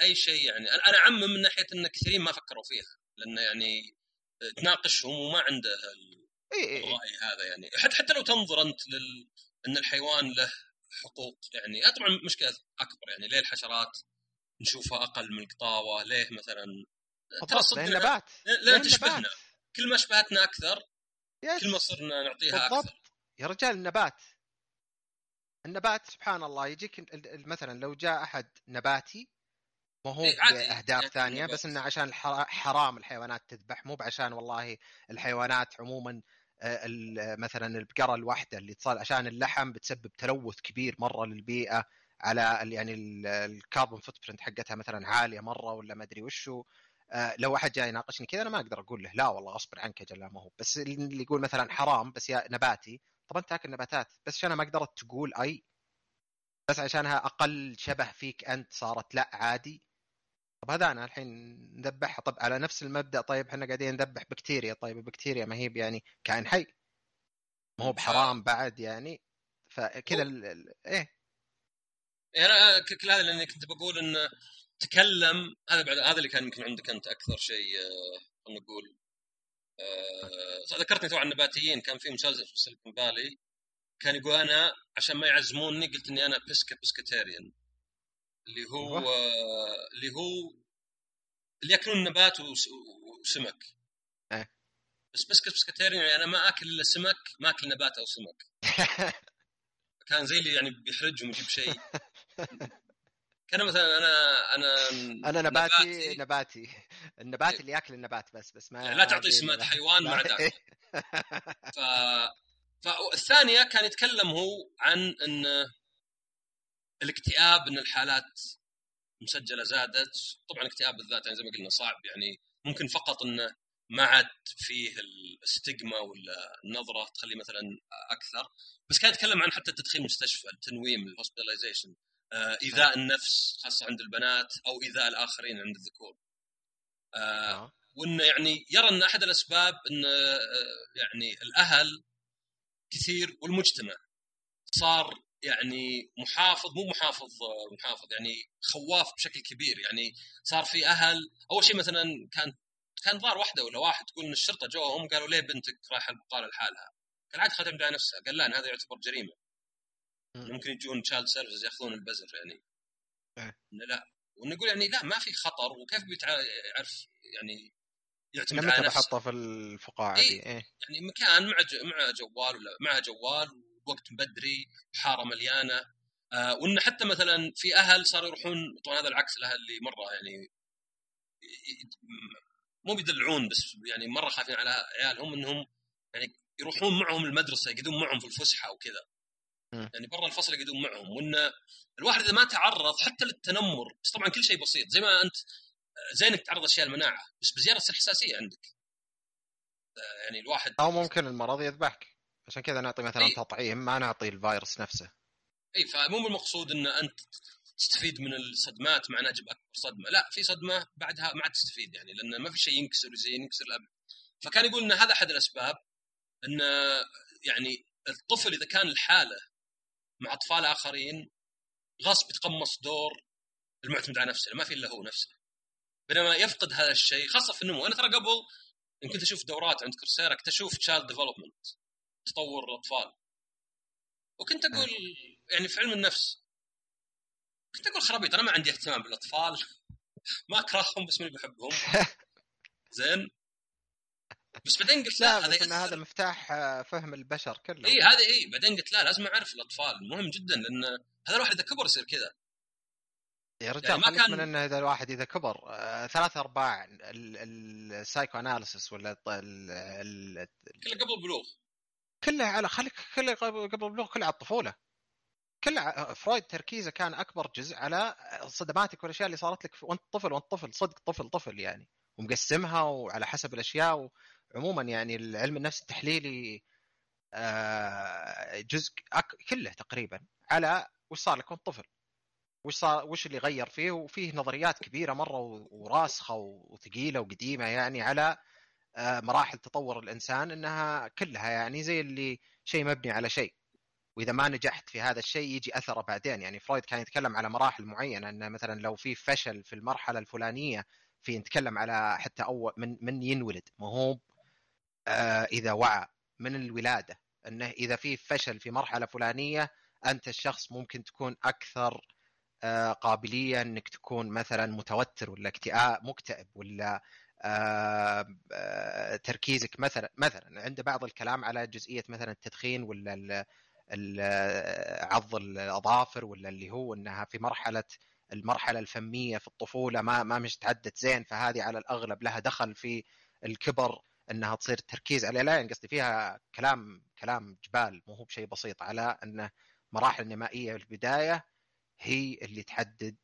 أي شيء يعني. أنا أعمم من ناحية إن كثيرين ما فكروا فيها لأن يعني تناقشهم وما عنده. الرأي هذا يعني. حتى حتى لو تنظر أنت لل إن الحيوان له حقوق يعني. طبعا مشكلة أكبر يعني. ليه الحشرات نشوفها أقل من القطاوة؟ ليه مثلا؟ ترى صدق
لأن- نبات. لأن
تشبهنا. كل ما شبهتنا أكثر
يس.
كل ما صرنا نعطيها
بالضبط.
أكثر
يا رجال النبات. النبات سبحان الله يجيك مثلا لو جاء أحد نباتي ما هو
إيه، عادي
بأهداف
ياكل
ثانية
النبات.
بس إنه عشان حرام الحيوانات تذبح مو بعشان والله الحيوانات عموما آه، مثلا البقرة الواحدة اللي تصال عشان اللحم بتسبب تلوث كبير مرة للبيئة على يعني ال- ال carbon footprint حقتها مثلا عالية مرة ولا ما أدري وشو. آه، لو أحد جاي يناقشني كذا أنا ما أقدر أقول له لا والله أصبر عنك لا ما هو. بس اللي يقول مثلا حرام بس يا نباتي طب أنت تاكل نباتات بس عشان ما قدرت تقول أي. بس عشانها أقل شبه فيك أنت صارت لا عادي. طب هذا أنا الحين نذبحها. طب على نفس المبدأ طيب إحنا قاعدين نذبح بكتيريا. طيب البكتيريا ما هي يعني كائن حي. ما هو بحرام بعد يعني. فكذا ال... ال...
إيه. أنا كل هذا لأني كنت بقول انه تكلم هذا بعد هذا اللي كان يمكن عندك أنت أكثر شيء آه، خلينا نقول آه، ذكرتني تو عن النباتيين. كان في مسلسل في سيليكون فالي كان يقول أنا عشان ما يعزموني قلت إني أنا بسكا بسكتيريان اللي هو اللي هو اللي ياكلون نبات وس- وسمك.
إيه.
بس بسكا بسكتيريان يعني أنا ما آكل إلا سمك ما آكل نبات أو سمك. كان زي اللي يعني بيحرجهم يجيب شيء. كان مثلا أنا أنا
أنا نباتي نباتي النبات اللي ياكل النبات بس بس ما
يعني لا تعطي
ما
سمات حيوان ما عدا.
إيه.
ف... فالثانيه كان يتكلم هو عن إن الاكتئاب إن الحالات مسجلة زادت. طبعا الاكتئاب بالذات يعني زي ما قلنا صعب يعني ممكن فقط انه ما عاد فيه الستيغما ولا النظرة تخليه مثلا أكثر. بس كان يتكلم عن حتى تدخين المستشفى التنويم الهوسبيتاليزيشن إيذاء النفس خاصة عند البنات أو إيذاء الآخرين عند الذكور. آه،
آه.
وانه يعني يرى إن أحد الأسباب إن آه، يعني الأهل كثير والمجتمع صار يعني محافظ مو محافظ محافظ يعني خواف بشكل كبير يعني صار في أهل أول شيء مثلا كان كان ظهر واحدة ولا واحد تقول إن الشرطة جوهم قالوا ليه بنتك رايحة البقاله لحالها؟ قال عاد خليها على نفسها قال لا هذا يعتبر جريمة
مم.
ممكن يجون child service يأخذون البزر يعني
إيه.
لا ونقول يعني لا ما في خطر وكيف بيعرف يعني يعتمد
أنا
على نفسه
بحطه في الفقاعة
إيه.
دي إيه
يعني مكان مع. مع جوال ولا مع جوال وقت بدري حارة مليانة. آه وان حتى مثلا في أهل صاروا يروحون طبعا هذا العكس الأهل اللي مرة يعني مو بيدلعون بس يعني مرة خايفين على عيالهم إنهم يعني يروحون معهم المدرسة يقعدون معهم في الفسحة وكذا. يعني برا الفصل يقعدون معهم. وان الواحد إذا ما تعرض حتى للتنمر بس طبعا كل شيء بسيط زي ما أنت زي انك تعرض أشياء المناعة بس بزياده تصير حساسيه عندك. آه، يعني الواحد
أو ممكن المرض يذبحك. عشان كذا نعطي مثلا
إيه.
تطعيم ما نعطي الفيروس نفسه.
اي فمو بالمقصود إن أنت تستفيد من الصدمات مع نجم أكبر صدمة. لا في صدمة بعدها ما عاد تستفيد يعني لأن ما في شيء ينكسر زين ينكسر الابد فكان يقول إن هذا أحد الأسباب إن يعني الطفل إذا كان الحاله مع أطفال آخرين غصب يتقمص دور المعتمد على نفسه ما في إلا هو نفسه. بينما يفقد هذا الشيء خاصة في النمو. أنا ترى قبل إن كنت أشوف دورات عند كورسيرا كنت أشوف child development تطور الأطفال. وكنت أقول يعني في علم النفس كنت أقول خرابيط أنا ما عندي اهتمام بالأطفال ما أكرههم بس ماني بحبهم. زين؟ بس بعدين قلت لا,
لا
هذا
هذا. مفتاح آه، فهم البشر كله.
إي هذا إي بعدين قلت لا لازم أعرف الأطفال. مهم جدا لأن هذا الواحد إذا كبر يصير كذا.
يا رجال
يعني ما كان-
من إن اذا الواحد إذا كبر آه، ثلاث أرباع ال psychoanalysis ولا الط- ال- ال-
كله قبل البلوغ
كله على خليك كله قبل البلوغ كله على الطفولة. كله ع- فرويد تركيزه كان أكبر جزء على صدماتك والأشياء اللي صارت لك وأنت طفل وأنت طفل صدق طفل طفل يعني. ومقسمها وعلى حسب الأشياء وعموما يعني العلم النفس التحليلي آه، جزء. كله تقريبا على وش صار لك وأنت طفل. وش صار وش اللي غير فيه؟ وفيه نظريات كبيرة مرة وراسخة وثقيلة وقديمة يعني على مراحل تطور الإنسان إنها كلها يعني زي اللي شيء مبني على شيء. وإذا ما نجحت في هذا الشيء يجي اثره بعدين. يعني فرويد كان يتكلم على مراحل معينة إنه مثلا لو في فشل في المرحلة الفلانية في نتكلم على حتى اول من من ينولد. ما هو؟ آه إذا وعى من الولادة. إنه إذا في فشل في مرحلة فلانية أنت الشخص ممكن تكون أكثر آه قابلية إنك تكون مثلا متوتر ولا اكتئاب مكتئب ولا آه آه تركيزك مثلا مثلا عند بعض الكلام على جزئية مثلا التدخين ولا عض الأظافر ولا اللي هو إنها في مرحله المرحلة الفمية في الطفولة ما ما مش تعدت زين فهذه على الأغلب لها دخل في الكبر إنها تصير التركيز على لا قصدي فيها كلام كلام جبال مو هو بشيء بسيط على أن مراحل النمائيه في البداية هي اللي تحدد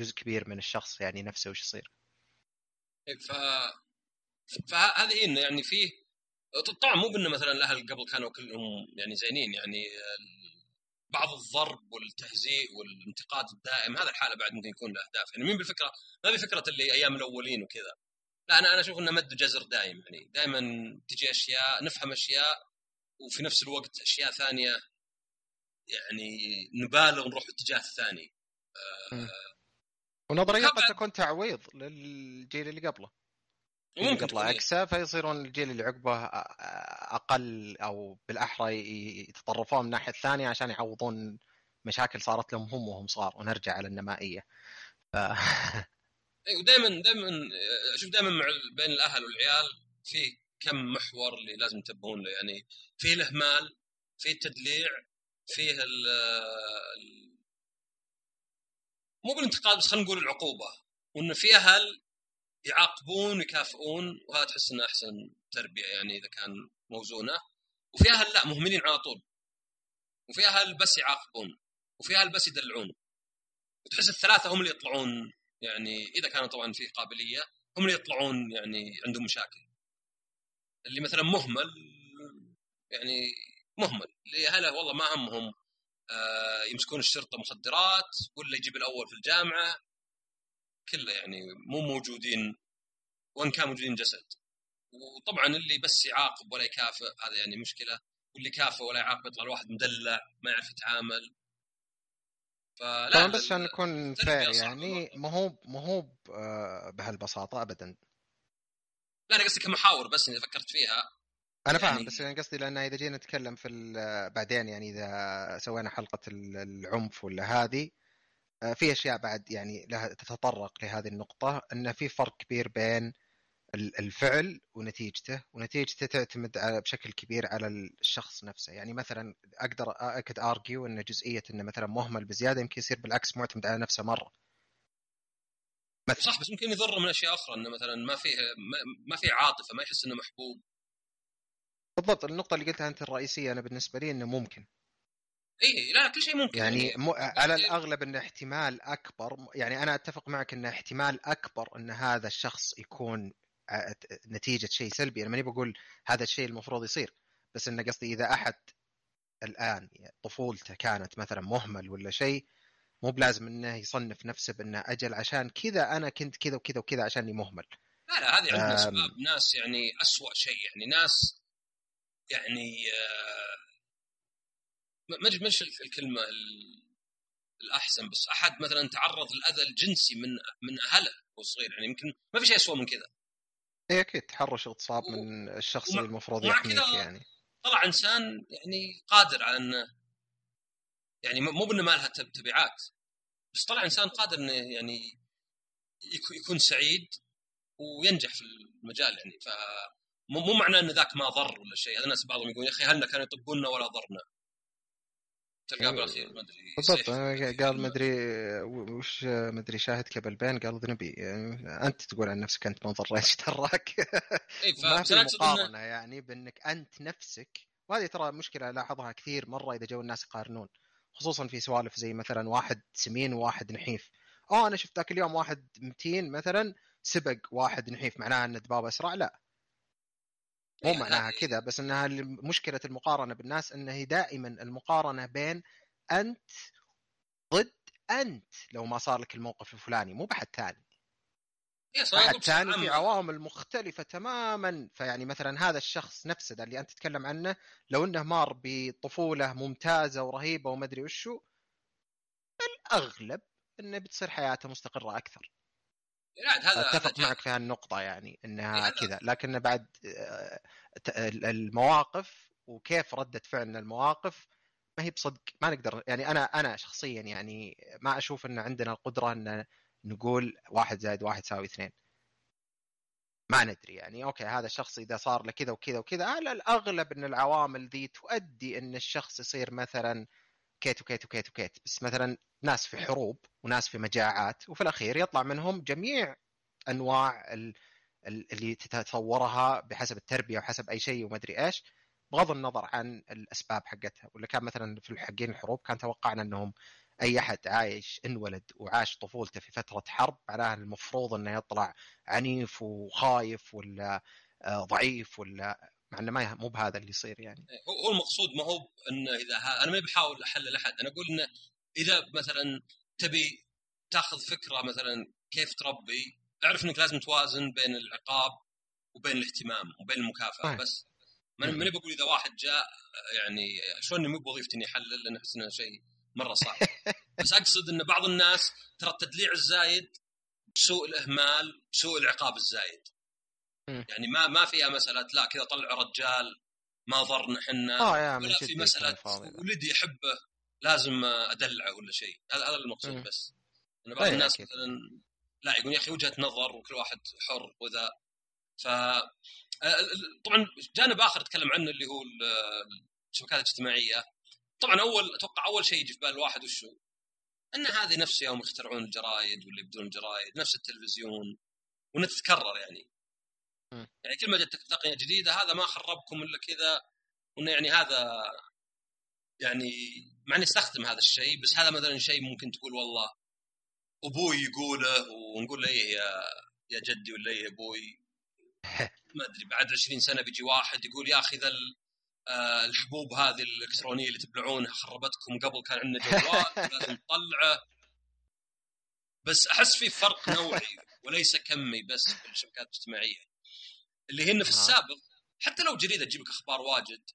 جزء كبير من الشخص يعني نفسه وش يصير.
ف فهذه انه يعني فيه طبعا مو بإنه مثلا الأهل قبل كانوا كلهم يعني زينين يعني بعض الضرب والتهزيء والانتقاد الدائم هذا الحالة بعد ممكن يكون له أهداف. يعني مين بالفكرة؟ ما بفكره اللي أيام الأولين وكذا. لا أنا أنا أشوف إنه مد جزر دائم يعني دائما تجي أشياء نفهم أشياء وفي نفس الوقت أشياء ثانية يعني نبالغ نروح اتجاه ثاني
آه ونظرية قد تكون تعويض للجيل اللي قبله. ممكن قبله اكسى فيصيرون الجيل اللي عقبه أقل أو بالأحرى يتطرفون من الناحيه الثانية عشان يعوضون مشاكل صارت لهم هم وهم صغار. ونرجع على النمائية. ف...
أيوه دائما دائما أشوف دائما مع بين الأهل والعيال في كم محور اللي لازم ينتبهون له. يعني فيه الإهمال فيه التدليع فيه ال مو بالانتقاد بس خلينا نقول العقوبة وانه في أهل يعاقبون ويكافئون وهذا تحس إنه أحسن تربية يعني إذا كان موزونة. وفي أهل لا مهملين على طول. وفي أهل بس يعاقبون وفي أهل بس يدلعون. وتحس الثلاثة هم اللي يطلعون يعني إذا كانوا طبعا في قابلية هم اللي يطلعون يعني عندهم مشاكل. اللي مثلا مهمل يعني مهمل اللي أهله والله ما همهم. يمسكون الشرطة مخدرات ولا يجيب الأول في الجامعة. كله يعني مو موجودين وإن كان موجودين جسد. وطبعا اللي بس يعاقب ولا يكافئ هذا يعني مشكلة. واللي كافئ ولا يعاقب يطلع الواحد مدلع ما يعرف يتعامل.
فلا طبعا بس عشان نكون فير يعني ما هو ما هو بهالبساطة ابدا.
لا أنا قصدي كمحاور بس إذا فكرت فيها.
أنا يعني... فاهم بس يعني قصدي لأن إذا جينا نتكلم في بعدين يعني إذا سوينا حلقة العنف ولا هذه آه، في أشياء بعد يعني لها تتطرق لهذه النقطة إن في فرق كبير بين الفعل ونتيجته ونتيجته تعتمد على بشكل كبير على الشخص نفسه. يعني مثلا أقدر أكد أرجيو إن جزئية إنه مثلا مهمل بزيادة يمكن يصير بالعكس معتمد على نفسه مرة.
مثلا. صح بس ممكن يضر من أشياء أخرى إنه مثلا ما فيه ما فيه عاطفة ما يحس إنه محبوب.
بالضبط النقطة اللي قلتها أنت الرئيسية أنا بالنسبة لي إنه ممكن.
اي لا كل شيء ممكن.
يعني, يعني م... على الأغلب إنه احتمال أكبر يعني أنا أتفق معك إنه احتمال أكبر إن هذا الشخص يكون نتيجة شيء سلبي. أنا ماني بقول هذا الشيء المفروض يصير بس إنه قصدي إذا أحد الآن طفولته كانت مثلا مهمل ولا شيء مو بلازم إنه يصنف نفسه بإنه أجل عشان كذا أنا كنت كذا وكذا وكذا عشاني مهمل.
لا لا هذه عندنا اسباب ناس يعني أسوأ شيء. يعني ناس يعني آه ما أدري مش الكلمة الأحسن بس أحد مثلا تعرض للأذى الجنسي من من أهله وهو صغير يعني يمكن ما في شيء اسوء من كذا.
اي أكيد تحرش اغتصاب و... من الشخص اللي المفروض يحميك يعني.
طلع إنسان يعني قادر على إنه يعني مو بإنه ما لها تبعات بس طلع إنسان قادر إنه يعني يكون سعيد وينجح في المجال يعني. ف مو معنى إن ذاك ما ضر ولا شيء. هذا الناس بعضهم يقول يا أخي هلنا كانوا يطبونا ولا ضرنا. تلقاه بالأخير ما أدري
بالضبط. قال ما أدري وش ما أدري شاهد كبل بين قال ذنبي يعني أنت تقول عن نفسك أنت ما ضريت إيش دراك
إيه
ما في مقارنة يعني بأنك أنت نفسك. وهذه ترى مشكلة لاحظها كثير مرة إذا جو الناس يقارنون. خصوصا في سوالف زي مثلا واحد سمين وواحد نحيف. آه أنا شفت ذاك اليوم واحد متين مثلا سبق واحد نحيف. معناها إن الدباب أسرع؟ لا. مو إيه، معناها كذا بس إنها مشكلة المقارنة بالناس انه هي دائما المقارنة بين أنت ضد أنت لو ما صار لك الموقف الفلاني مو بحد ثاني. واحد ثاني في عوامل مختلفة تماما. فيعني مثلا هذا الشخص نفسه ده اللي أنت تتكلم عنه لو إنه مار بطفولة ممتازة ورهيبة وما أدري وشو الأغلب انه بتصير حياته مستقرة أكثر.
هذا
أتفق معك في هالنقطة يعني إنها كذا. لكن بعد آه، المواقف وكيف ردة فعلنا المواقف ما هي بصدق. ما نقدر يعني أنا أنا شخصيا يعني ما أشوف إن عندنا القدرة إن نقول واحد زائد واحد يساوي اثنين. ما ندري يعني أوكي هذا الشخص إذا صار له كذا وكذا وكذا على الأغلب إن العوامل ذي تؤدي إن الشخص يصير مثلا كيت وكيت وكيت وكيت. بس مثلا ناس في حروب وناس في مجاعات وفي الأخير يطلع منهم جميع أنواع اللي تتصورها بحسب التربية وحسب أي شيء وما أدري إيش بغض النظر عن الأسباب حقتها. ولا كان مثلا في حقين الحروب كان توقعنا أنهم أي أحد عايش انولد وعاش طفولته في فترة حرب معناها المفروض إنه يطلع عنيف وخايف ولا آه، ضعيف ولا مع إنه ما مو بهذا اللي يصير يعني.
هو المقصود ما هو انه إذا ها... أنا ما بحاول احلل احد أنا أقول إنه إذا مثلا تبي تأخذ فكرة مثلا كيف تربي أعرف إنك لازم توازن بين العقاب وبين الاهتمام وبين المكافأة بس ماني بقول إذا واحد جاء يعني شلون مو بوظيفتي إني أحلل لأن أحس إنه شيء مرة صعب. بس أقصد إن بعض الناس ترى التدليع الزايد بسوء الإهمال بسوء العقاب الزايد. يعني ما ما فيها مسألة لا كذا طلع رجال ما ضرنا إحنا.
آه يا
ولا في مسألة ولدي يحبه لازم أدلعه ولا شيء. هذا المقصود بس. ان بعض الناس مثلا لا يقول يا أخي وجهة نظر وكل واحد حر وذا. ف طبعا جانب آخر اتكلم عنه اللي هو الشبكات الاجتماعية. طبعا أول أتوقع أول شيء يجي في بال الواحد وشو؟ أن هذه نفس يوم يخترعون الجرايد واللي بدون جرايد نفس التلفزيون. وانها تتكرر يعني. يعني كل ما جت تقنيه جديدة هذا ما خربكم إلا كذا وإنه يعني هذا يعني مع إني استخدم هذا الشيء بس هذا مثلا شيء ممكن تقول والله أبوي يقوله ونقول له إيه يا يا جدي ولا إيه يا أبوي؟ ما أدري بعد 20 سنة بيجي واحد يقول يا أخي ذا آه، الحبوب هذه الإلكترونية اللي تبلعونها خربتكم قبل كان عندنا جوال لازم نطلعه بس أحس في فرق نوعي وليس كمي بس في الشبكات الاجتماعية. اللي هن في السابق حتى لو جريدة تجيب لك أخبار واجد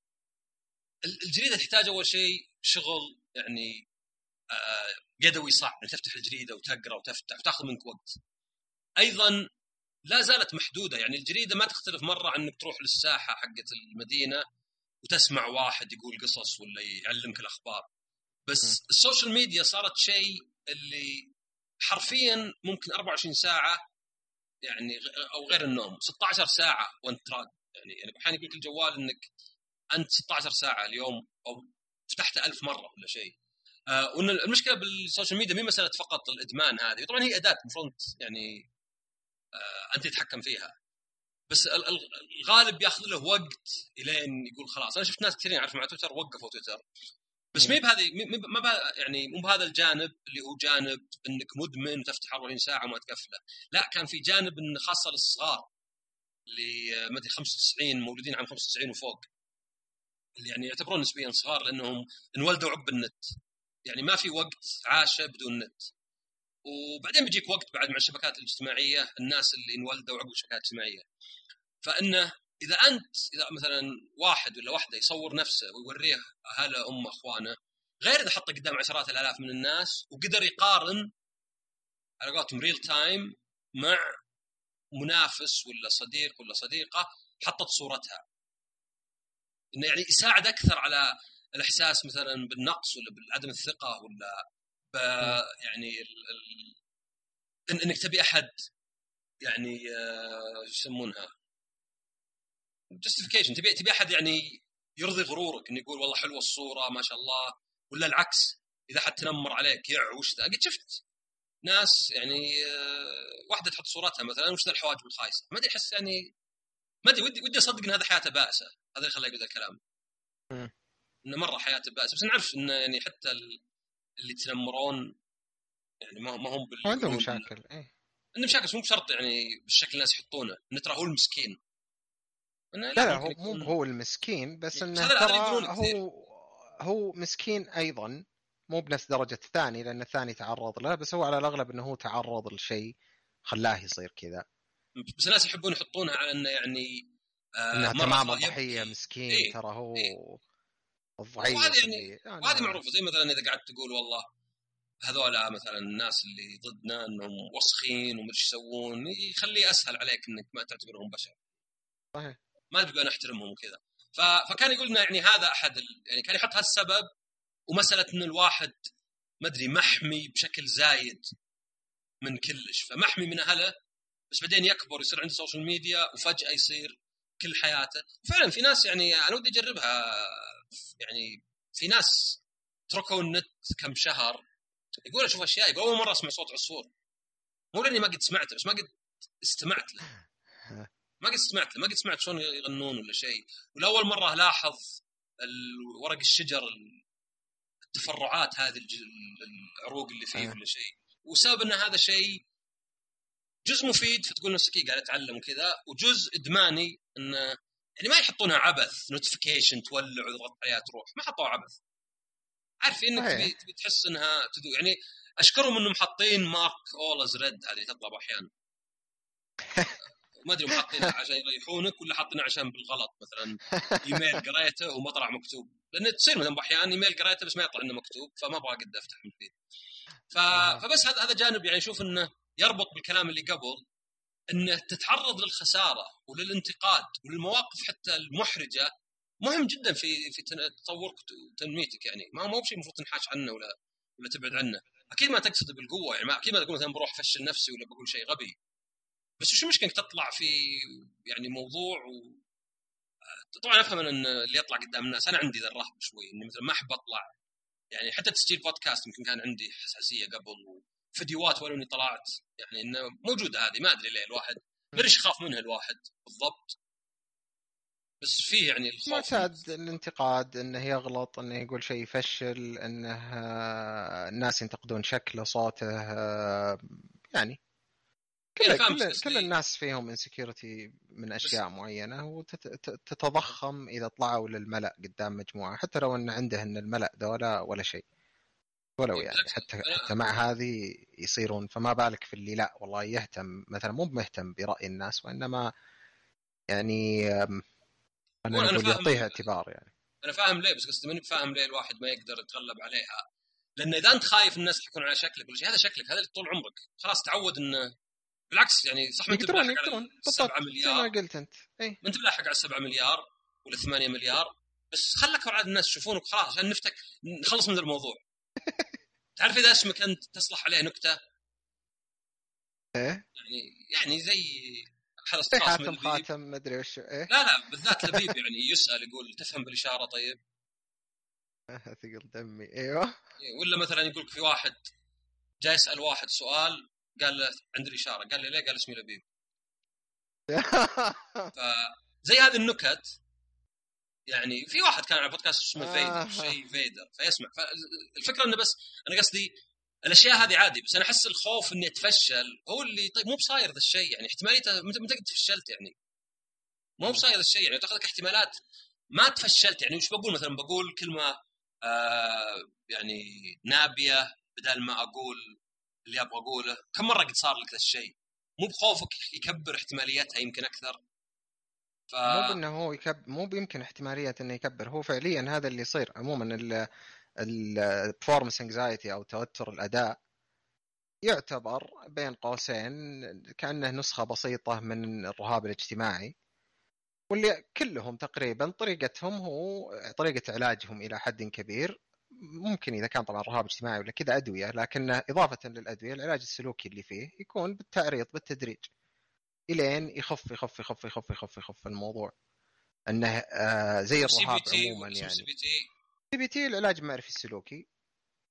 الجريدة تحتاج أول شيء شغل يعني آه، يدوي صعب يعني تفتح الجريدة وتقرأ وتفتح وتأخذ منك وقت. أيضا لا زالت محدودة يعني الجريدة ما تختلف مرة عن إنك تروح للساحة حقت المدينة وتسمع واحد يقول قصص ولا يعلمك الأخبار. بس م. السوشيال ميديا صارت شيء اللي حرفيا ممكن 24 ساعة يعني أو غير النوم 16 ساعة وانت يعني يعني أحيانا يقول الجوال إنك أنت 16 ساعة اليوم أو فتحته ألف مرة ولا شيء. آه وإن المشكلة بالسوشيال ميديا مي مسألة فقط الإدمان هذه. طبعا هي أداة المفروض يعني آه أنت تتحكم فيها. بس الغالب ياخذ له وقت إلين يقول خلاص. أنا شفت ناس كثيرين اعرف مع تويتر وقفوا تويتر. بس مي بهذه ما يعني مو بهذا الجانب اللي هو جانب إنك مدمن وتفتح 24 ساعة وما تقفله لا كان في جانب انه خاصة للصغار اللي آه، ما أدري 95 مولودين عام 95 وفوق. اللي يعني يعتبرون نسبيا صغار لأنهم انولدوا عقب النت. يعني ما في وقت عاشه بدون نت. وبعدين بيجيك وقت بعد مع الشبكات الاجتماعية الناس اللي انولدوا عقب الشبكات الاجتماعية. فإنه إذا أنت إذا مثلا واحد ولا واحدة يصور نفسه ويوريه اهله أمه أخوانه غير إذا حطه قدام عشرات الآلاف من الناس وقدر يقارن على قولتهم real time مع منافس ولا صديق ولا صديقة حطت صورتها. إنه يعني يساعد أكثر على الإحساس مثلا بالنقص ولا بعدم الثقة ولا يعني ال ال إنك تبي أحد يعني آه، يسمونها؟ justification تبي تبي أحد يعني يرضي غرورك إنه يقول والله حلوة الصورة ما شاء الله ولا العكس؟ إذا حد تنمر عليك يع وش ذا؟ قد شفت ناس يعني آه، واحدة تحط صورتها مثلا وش ذا الحواجب الخايسة؟ ما أدري أحس يعني ما أدري ودي ودي أصدق إن هذا حياته بائسة. هذا اللي خلاه يقول ذا الكلام. إنه مرة حياته بائسة. بس نعرف إنه يعني حتى اللي يتنمرون يعني ما ما هم
عندهم مشاكل إيه.
عندهم مشاكل مو بشرط يعني بالشكل الناس يحطونه. إنه ترى هو المسكين.
لا لا هو مو هو المسكين بس إنه ترى هو هو مسكين أيضا مو بنفس درجة الثاني لأن الثاني تعرض له بس هو على الأغلب أنه هو تعرض لشيء خلاه يصير كذا
بس الناس يحبون يحطونها على إنه يعني آه
إنها
مرة
تمام
يبكي.
ضحية مسكين
إيه،
ترى هو
إيه.
الضعيف
وهذه يعني-
يعني
وهذه معروفة زي مثلا إذا قعدت تقول والله هذولا مثلا الناس اللي ضدنا إنهم وسخين ومدري إيش يسوون يخليه أسهل عليك إنك ما تعتبرهم بشر.
صحيح.
ما تبقى نحترمهم وكذا. فكان يقول لنا يعني هذا أحد. يعني كان يحط هالسبب ومسألة إن الواحد ما أدري محمي بشكل زايد من كلش. فمحمي من أهله بس بعدين يكبر يصير عنده سوشيال ميديا وفجأة يصير كل حياته. فعلا في ناس يعني أنا ودي أجربها. يعني في ناس تركوا النت كم شهر يقول أشوف أشياء. يقول أول مرة أسمع صوت عصفور. مو لأني ما قد سمعته بس ما قد استمعت له. ما قد سمعت له ما قد سمعت شلون يغنون ولا شيء. ولأول مرة لاحظ ال- ورق الشجر ال- التفرعات هذه العروق اللي فيه
آه.
ولا شيء. وسبب إن هذا شيء جزء مفيد فتقول نفسك قاعد أتعلم وكذا. وجزء إدماني انه يعني ما يحطونها عبث notification تولع وتضغط عليها تروح. ما حطوها عبث. عارف إنك
صحيح.
تبي, تبي تحس إنها تدو يعني أشكرهم إنهم حاطين mark all as read هذه تطلع أحيانا. ما أدري هم حاطينها عشان يريحونك ولا حاطينها عشان بالغلط. مثلا إيميل قريته وما طلع مكتوب. لأن تصير مثلا أحيانا إيميل قريته بس ما يطلع إنه مكتوب فما أبغى قد أفتح المفيد ف...
آه.
فبس هذا هذا جانب يعني أشوف إنه يربط بالكلام اللي قبل إنه تتعرض للخسارة وللانتقاد وللمواقف حتى المحرجة. مهم جدا في في تطورك وتنميتك يعني. ما ما هو شيء المفروض تنحاش عنه ولا ولا تبعد عنه. أكيد ما تقصد بالقوة يعني ما أكيد ما تقول مثلا بروح أفشل نفسي ولا بقول شيء غبي. بس وش المشكلة إنك تطلع في يعني موضوع و طبعا أفهم إن اللي يطلع قدام الناس أنا عندي ذا الرهب شوي إني مثلا ما أحب أطلع. يعني حتى تسجيل بودكاست يمكن كان عندي حساسية قبل وفيديوهات ولو إني طلعت. يعني إنه موجوده هذه ما أدري ليه الواحد إيش يخاف منها الواحد بالضبط. بس فيه يعني الخوف.
معتاد الانتقاد إنه يغلط إنه يقول شيء يفشل إنه آه، الناس ينتقدون شكله صوته آه، يعني كل كل. كل الناس فيهم انسكيورتي من أشياء معينة وتتضخم إذا طلعوا للملأ قدام مجموعة حتى لو إن عنده إن الملأ ذولا ولا شيء. ولو يعني حتى حتى مع هذه يصيرون فما بالك في اللي لا والله يهتم مثلا مو مهتم برأي الناس وإنما يعني نقول
فاهم-
يعطيها اعتبار يعني.
أنا فاهم ليه بس قصدي ماني فاهم ليه الواحد ما يقدر يتغلب عليها. لأن إذا أنت خايف الناس يحكون على شكلك ولا شيء هذا شكلك هذا اللي طول عمرك. خلاص تعود إنه بالعكس يعني صح ما أنت
يقدرون
على
بالضبط
7
زي ما
مليار.
قلت أنت. إي.
ما أنت بلاحق على 7 مليار ولا 8 مليار بس خلك عاد الناس يشوفونك خلاص عشان نفتك نخلص من الموضوع. تعرف إذا اسمك أنت تصلح عليه نكتة؟
إيه.
يعني يعني زي أحد من
حاتم. خاتم مدري وش إيه.
لا لا بالذات لبيب يعني يسأل يقول تفهم بالإشارة طيب؟
ثقل دمي. أيوه.
إيه، ولا مثلا يقول لك في واحد جاي يسأل واحد سؤال قال له عندي الإشارة قال له ليه؟ قال اسمي لبيب فزي هذه النكت يعني في واحد كان على بودكاست اسمه
آه.
فيدر شيء فيدر فيسمع فالفكرة إنه بس أنا قصدي الأشياء هذه عادي بس أنا أحس الخوف إني أتفشل هو اللي طيب مو بصاير ذا الشيء يعني احتماليته متى متى قد فشلت يعني مو بصاير ذا الشيء يعني تاخذ لك احتمالات ما تفشلت يعني وش بقول مثلا بقول كلمة آه يعني نابية بدل ما أقول اللي أبغى أقوله كم مرة قد صار لك ذا الشيء؟ مو بخوفك يكبر احتماليتها يمكن أكثر؟ ف
مو بأنه هو يكب مو بيمكن احتمالية إنه يكبر هو فعليا هذا اللي يصير عموما ال performance anxiety أو توتر الأداء يعتبر بين قوسين كأنه نسخة بسيطة من الرهاب الاجتماعي واللي كلهم تقريبا طريقتهم هو طريقة علاجهم إلى حد كبير ممكن إذا كان طبعا رهاب اجتماعي ولا كذا أدوية لكن إضافة للأدوية العلاج السلوكي اللي فيه يكون بالتعريض بالتدريج. إلين يخف يخف يخف يخف يخف يخف الموضوع. إنه آه زي الرهاب عموما يعني.
سي بي تي
سي بي تي العلاج المعرفي السلوكي.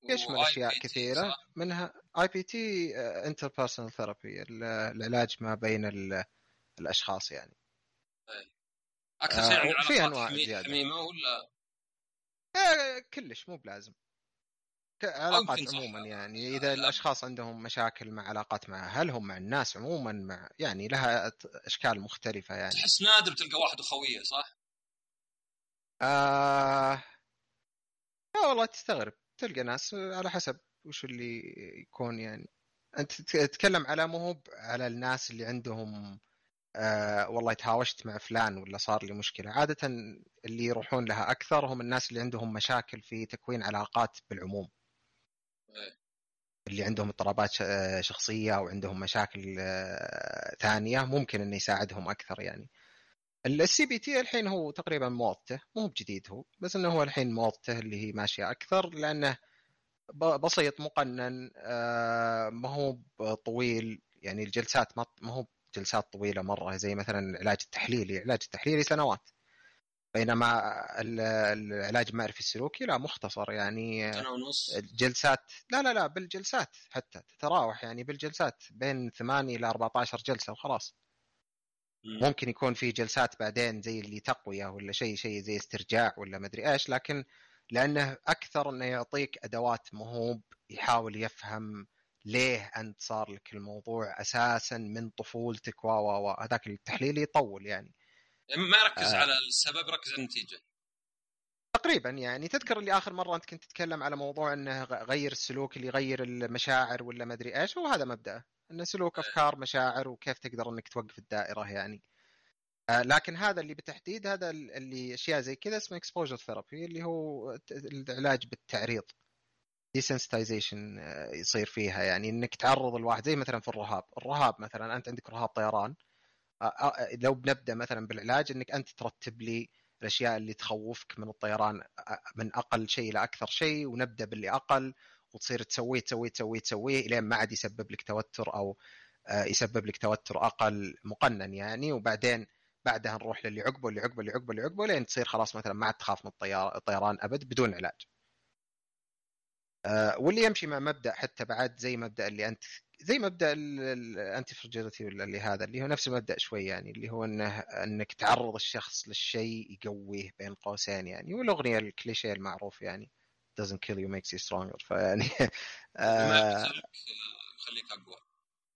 يشمل أشياء كثيرة منها IPT interpersonal therapy العلاج ما بين ال- الأشخاص يعني.
أكثر
آه،
شيء
أنواع
حمي-
زيادة.
حميمة ولا؟
آه، كلش مو بلازم علاقات. عموما يعني
آه،
إذا
لا.
الأشخاص عندهم مشاكل مع علاقات مع اهلهم مع الناس عموما مع يعني لها أشكال مختلفة يعني
تحس نادر تلقى واحد أخوية صح؟
آه... لا والله تستغرب تلقى ناس على حسب وش اللي يكون يعني أنت تتكلم على مو هو على الناس اللي عندهم آه والله تهاوشت مع فلان ولا صار لي مشكلة عادة اللي يروحون لها أكثر هم الناس اللي عندهم مشاكل في تكوين علاقات بالعموم. اللي عندهم اضطرابات آه، شخصية أو عندهم مشاكل آه، ثانية ممكن إنه يساعدهم أكثر يعني ال CBT الحين هو تقريبا موضته مو بجديد هو بس إنه هو الحين موضته اللي هي ماشية أكثر لأنه بسيط مقنن ما هو طويل يعني الجلسات ما هو جلسات طويلة مرة زي مثلا العلاج التحليلي. العلاج التحليلي سنوات. بينما ال- العلاج المعرفي السلوكي لا مختصر يعني.
سنة ونص.
الجلسات لا لا لا بالجلسات حتى تتراوح يعني بالجلسات. بين 8 إلى 14 جلسة وخلاص.
مم.
ممكن يكون في جلسات بعدين زي اللي تقوية ولا شيء شيء زي استرجاع ولا مدري إيش. لكن لأنه أكثر إنه يعطيك أدوات مهوب يحاول يفهم ليه أنت صار لك الموضوع أساسا من طفولتك و و و هذاك التحليل يطول يعني؟
ما يركز
آه.
على السبب يركز على النتيجة.
تقريبا يعني. تذكر اللي آخر مرة أنت كنت تتكلم على موضوع إنه غير السلوك اللي يغير المشاعر ولا ما أدري إيش هو هذا مبدأه. انه سلوك أفكار مشاعر وكيف تقدر إنك توقف الدائرة يعني. آه، لكن هذا اللي بالتحديد هذا ال- اللي أشياء زي كذا اسمه exposure therapy اللي هو العلاج بالتعريض. desensitization يصير فيها. يعني إنك تعرض الواحد زي مثلا في الرهاب. الرهاب مثلا أنت عندك رهاب طيران. آه، آه، لو بنبدأ مثلا بالعلاج إنك أنت ترتب لي الأشياء اللي تخوفك من الطيران آه، من أقل شيء إلى أكثر شيء ونبدأ باللي أقل وتصير تسويه تسويه تسويه تسويه إلين ما عاد يسبب لك توتر أو آه، يسبب لك توتر أقل مقنن يعني. وبعدين بعدها نروح للي عقبه اللي عقبه اللي عقبه اللي عقبه لين تصير خلاص مثلا ما عاد تخاف من الطيران أبد بدون علاج. آه، واللي يمشي مع مبدأ حتى بعد زي مبدأ اللي أنت زي مبدأ الانتي فرجيلتي ولا اللي هذا اللي هو نفس المبدأ شوي يعني اللي هو إنه إنك تعرض الشخص للشيء يقويه بين قوسين يعني. والأغنية الكليشيه المعروف يعني doesn't kill you makes you stronger. فيعني آه
آه، يخليك أقوى.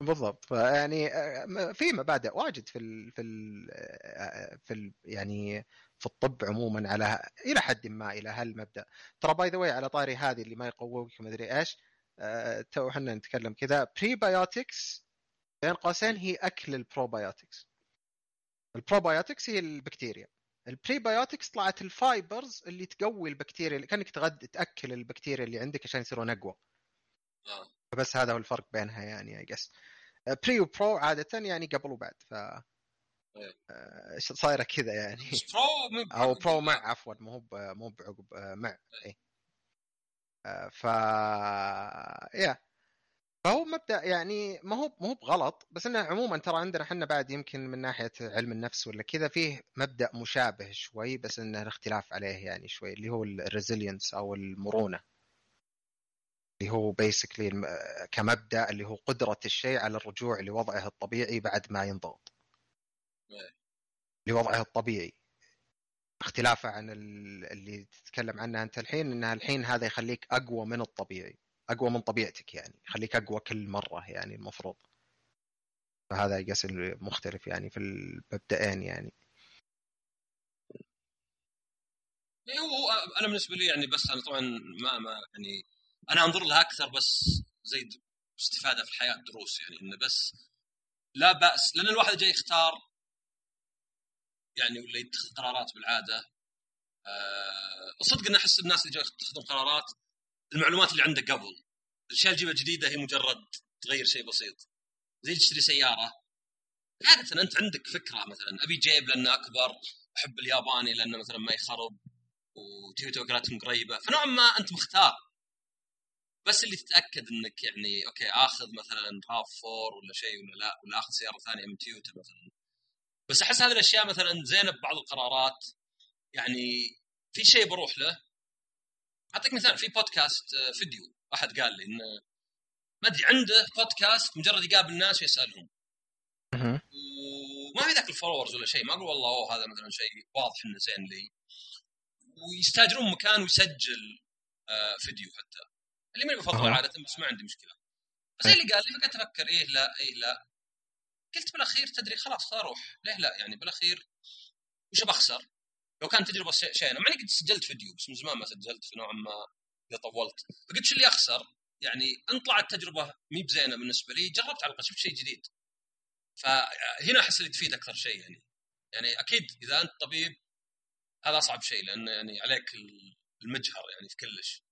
بالضبط. فيعني آه، في مبادئ واجد في ال في ال في ال يعني في الطب عموما على إلى حد ما إلى هالمبدأ. ترى by the على طاري هذه اللي ما يقووك ومدري إيش آه، تو إحنا نتكلم كذا. prebiotics بين قوسين هي أكل ال probiotics ال probiotics هي البكتيريا. ال prebiotics طلعت ال fibers اللي تقوي البكتيريا اللي كأنك تغد تأكل البكتيريا اللي عندك عشان يصيرون اقوى
آه.
فبس هذا هو الفرق بينها يعني I guess pre و pro عادة يعني قبل وبعد ف صايرة كذا يعني.
برو أو
برو مع عفوا مو مو بعقب آه، مع اي آه، ف يا. فهو مبدأ يعني ما هو ما هو بغلط بس إنه عموما ترى عندنا إحنا بعد يمكن من ناحية علم النفس ولا كذا فيه مبدأ مشابه شوي بس انه الاختلاف عليه يعني شوي اللي هو ال resilience أو المرونة. اللي هو بيسكلي كمبدأ اللي هو قدرة الشيء على الرجوع لوضعه الطبيعي بعد ما ينضغط.
إيه.
لوضعه الطبيعي. اختلافه عن ال- اللي تتكلم عنه أنت الحين إنها الحين هذا يخليك أقوى من الطبيعي. أقوى من طبيعتك يعني. يخليك أقوى كل مرة يعني المفروض. فهذا يقص المختلف يعني في المبدئين يعني.
إيه هو أنا بالنسبة لي يعني بس أنا طبعا ما ما يعني أنا أنظر لها أكثر بس زي استفادة في الحياة دروس يعني. إنه بس لا بأس لأن الواحد جاي يختار يعني ولا يتخذ قرارات بالعادة. آه صدق إن أحس الناس اللي يتخذون قرارات المعلومات اللي عنده قبل. الأشياء اللي تجيبها جديدة هي مجرد تغير شيء بسيط. زي تشتري سيارة. عادة أنت عندك فكرة مثلا أبي جيب لأنه أكبر أحب الياباني لأنه مثلا ما يخرب وتويوتا وكالاتهم قريبة. فنوعا ما أنت مختار. بس اللي تتأكد إنك يعني okay آخذ مثلا RAV 4 ولا شيء ولا لا ولا آخذ سيارة ثانية من تويوتا مثلا. بس أحس هذه الأشياء مثلا زينة ببعض القرارات. يعني في شيء بروح له. أعطيك مثال في بودكاست آه، فيديو. احد قال لي إنه ما أدري عنده بودكاست مجرد يقابل ناس
ويسألهم.
وما في ذاك ال followers ولا شيء. ما أقول والله أوه هذا مثلا شيء واضح إنه زين لي. ويستاجرون مكان ويسجل آه فيديو حتى. اللي ما بفضله. عادة بس ما عندي مشكلة. بس اللي قال لي فقعدت أفكر إيه لا إيه لا. قلت بالأخير تدري خلاص أروح ليه لا يعني بالأخير وش بخسر؟ لو كانت تجربه شيء أنا ماني قد سجلت فيديو بس من زمان ما سجلت في نوعا ما إذا طولت فقلت شو اللي أخسر؟ يعني إن طلعت تجربة مي بزينة بالنسبة لي جربت على الأقل شفت شيء جديد فهنا أحس اللي تفيد أكثر شيء يعني يعني أكيد إذا أنت طبيب هذا أصعب شيء لأن يعني عليك المجهر يعني في كلش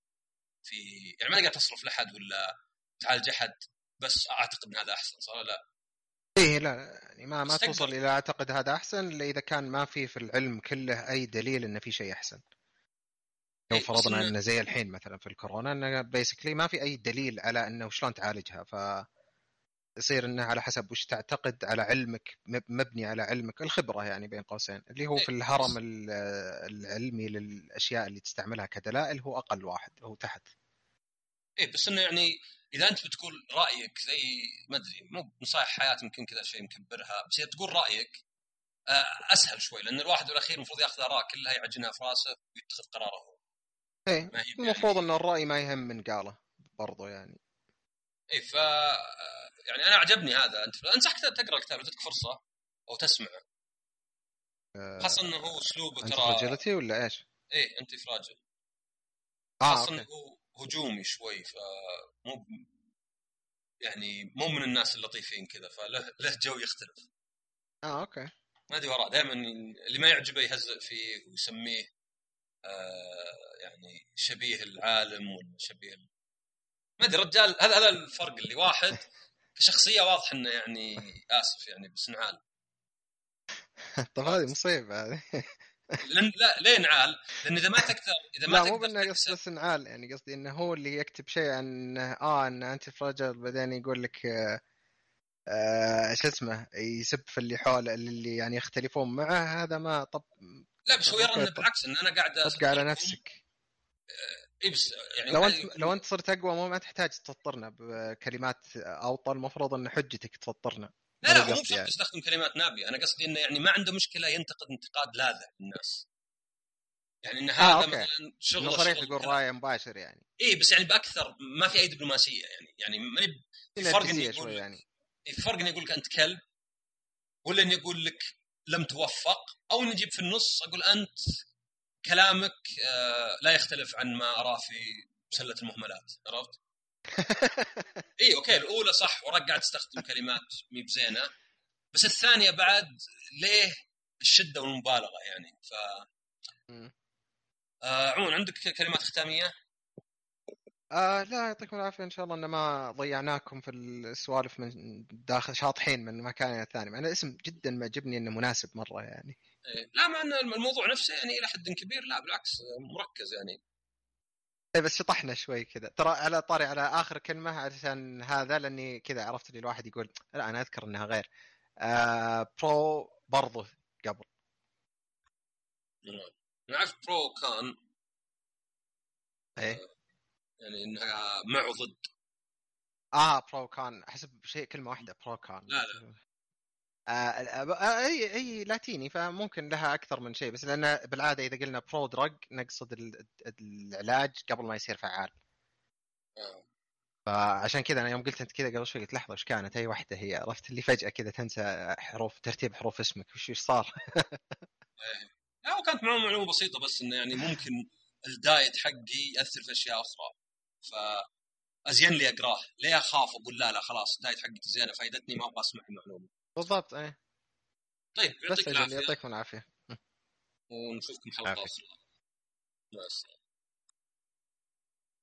في يعني ما تقدر تصرف لأحد ولا تعالج أحد بس أعتقد إن هذا أحسن ولا لا؟
إيه لا يعني ما ما. توصل إلى أعتقد هذا أحسن الا اذا كان ما في في العلم كله أي دليل انه في شيء أحسن. لو
إيه،
فرضنا
إنه
زي الحين مثلا في الكورونا إنه بيسكلي ما في أي دليل على إنه شلون تعالجها ف يصير إنه على حسب وش تعتقد على علمك مب- مبني على علمك الخبرة يعني بين قوسين اللي هو
إيه،
في الهرم ال- العلمي للأشياء اللي تستعملها كدلائل هو أقل واحد هو تحت.
إيه بس إنه يعني إذا أنت بتقول رأيك زي ما أدري مو نصائح حياة يمكن كذا شيء مكبرها بس إذا تقول رأيك آه، أسهل شوي لأن الواحد بالاخير المفروض يأخذ آراء كلها يعجنها في راسه ويتخذ قراره. هو إيه هي
المفروض
يعني
ان الرأي ما يهم من قاله برضو يعني.
إيه ف آه، يعني أنا عجبني هذا. أنت أنصحك تقرأ الكتاب لو فرصة أو تسمع. خاصة إنه هو أسلوبه
انت
ترى
فراجيلتي ولا إيش؟
إيه انت فراجل آه خاصة
إنه
هو هجومي شوي فمو يعني مو من الناس اللطيفين كذا فله له جو يختلف.
آه أوكي.
ما أدري وراه دائما اللي ما يعجبه يهزئ فيه ويسميه آه يعني شبيه العالم ولا شبيه ما أدري رجال هذا هذا الفرق اللي واحد كشخصية واضح إنه يعني آسف يعني بس نعال
طب هذه مصيبة هذه.
لأن لا ليه نعال؟ لأن إذا ما تقدر إذا ما
لا مو بإنه قصد
تكسب
بس انعال يعني قصدي إنه هو اللي يكتب شيء عن آه ان انت فراجل بعدين يقول لك آه آه شو اسمه يسب في اللي حوله اللي يعني يختلفون معه هذا ما طب
لا بس هو يرى
إنه.
بالعكس إن أنا قاعد
طبق على. نفسك
اي بس يعني
لو انت لو أنت صرت أقوى ما تحتاج تفطرنا بكلمات اوطى المفروض إن حجتك تفطرنا
لا لا مو بشرط
يعني.
يستخدم كلمات نابيه أنا قصدي إنه يعني ما عنده مشكلة ينتقد انتقاد لاذع الناس. يعني إن هذا
أوكي.
مثلا شغل
انه صريح يقول رأي مباشر يعني.
اي بس يعني بأكثر ما في أي دبلوماسية يعني. يعني ما يب-
في
في فرق
شوي
لك-
يعني.
في فرق إنه يقول لك أنت كلب ولا إنه يقول لك لم توفق أو إنه يجيب في النص أقول أنت كلامك آه، لا يختلف عن ما أراه في سله المهملات. عرفت؟ اي okay الأولى صح وراك قاعد تستخدم كلمات مي بزينة بس الثانية بعد ليه الشدة والمبالغة يعني ف. آه عموما عندك كلمات ختامية؟
آه لا يعطيكم العافية إن شاء الله إن ما ضيعناكم في السوالف من داخل شاطحين من مكان إلى الثاني مع الاسم جدا معجبني إنه مناسب مرة يعني
إيه. لا مع إن الموضوع نفسه يعني إلى حد كبير لا بالعكس مركز يعني
اي بس شطحنا شوي كذا. ترى على طاري على آخر كلمة علشان هذا لأني كذا عرفت اللي الواحد يقول لا أنا أذكر إنها غير. آه برو برضو قبل.
أنا عارف pro con
إيه.
يعني انها مع وضد
آه pro con. احسب شيء كلمة واحدة pro con.
لا، لا.
آه آه، اي لاتيني فممكن لها أكثر من شيء بس لأن بالعادة إذا قلنا prodrug نقصد ال- العلاج قبل ما يصير فعال. فعشان كذا أنا يوم قلت أنت كذا قبل شوي قلت لحظة إيش كانت؟ أي واحدة هي؟ عرفت اللي فجأة كذا تنسى حروف ترتيب حروف اسمك. وش إيش صار؟
لا هو كانت معلومه معلومة بسيطة بس إنه يعني ممكن الدايت حقي يأثر في أشياء أخرى. ف ازين لي أقراه. ليه أخاف؟ أقول لا لا خلاص الدايت حقتي زينة فائدتني ما أبغى أسمع المعلومة.
بالضبط إيه.
طيب
بس يعطيكم العافية.
ونشوفكم
حلقة.
أخرى. مع السلامة.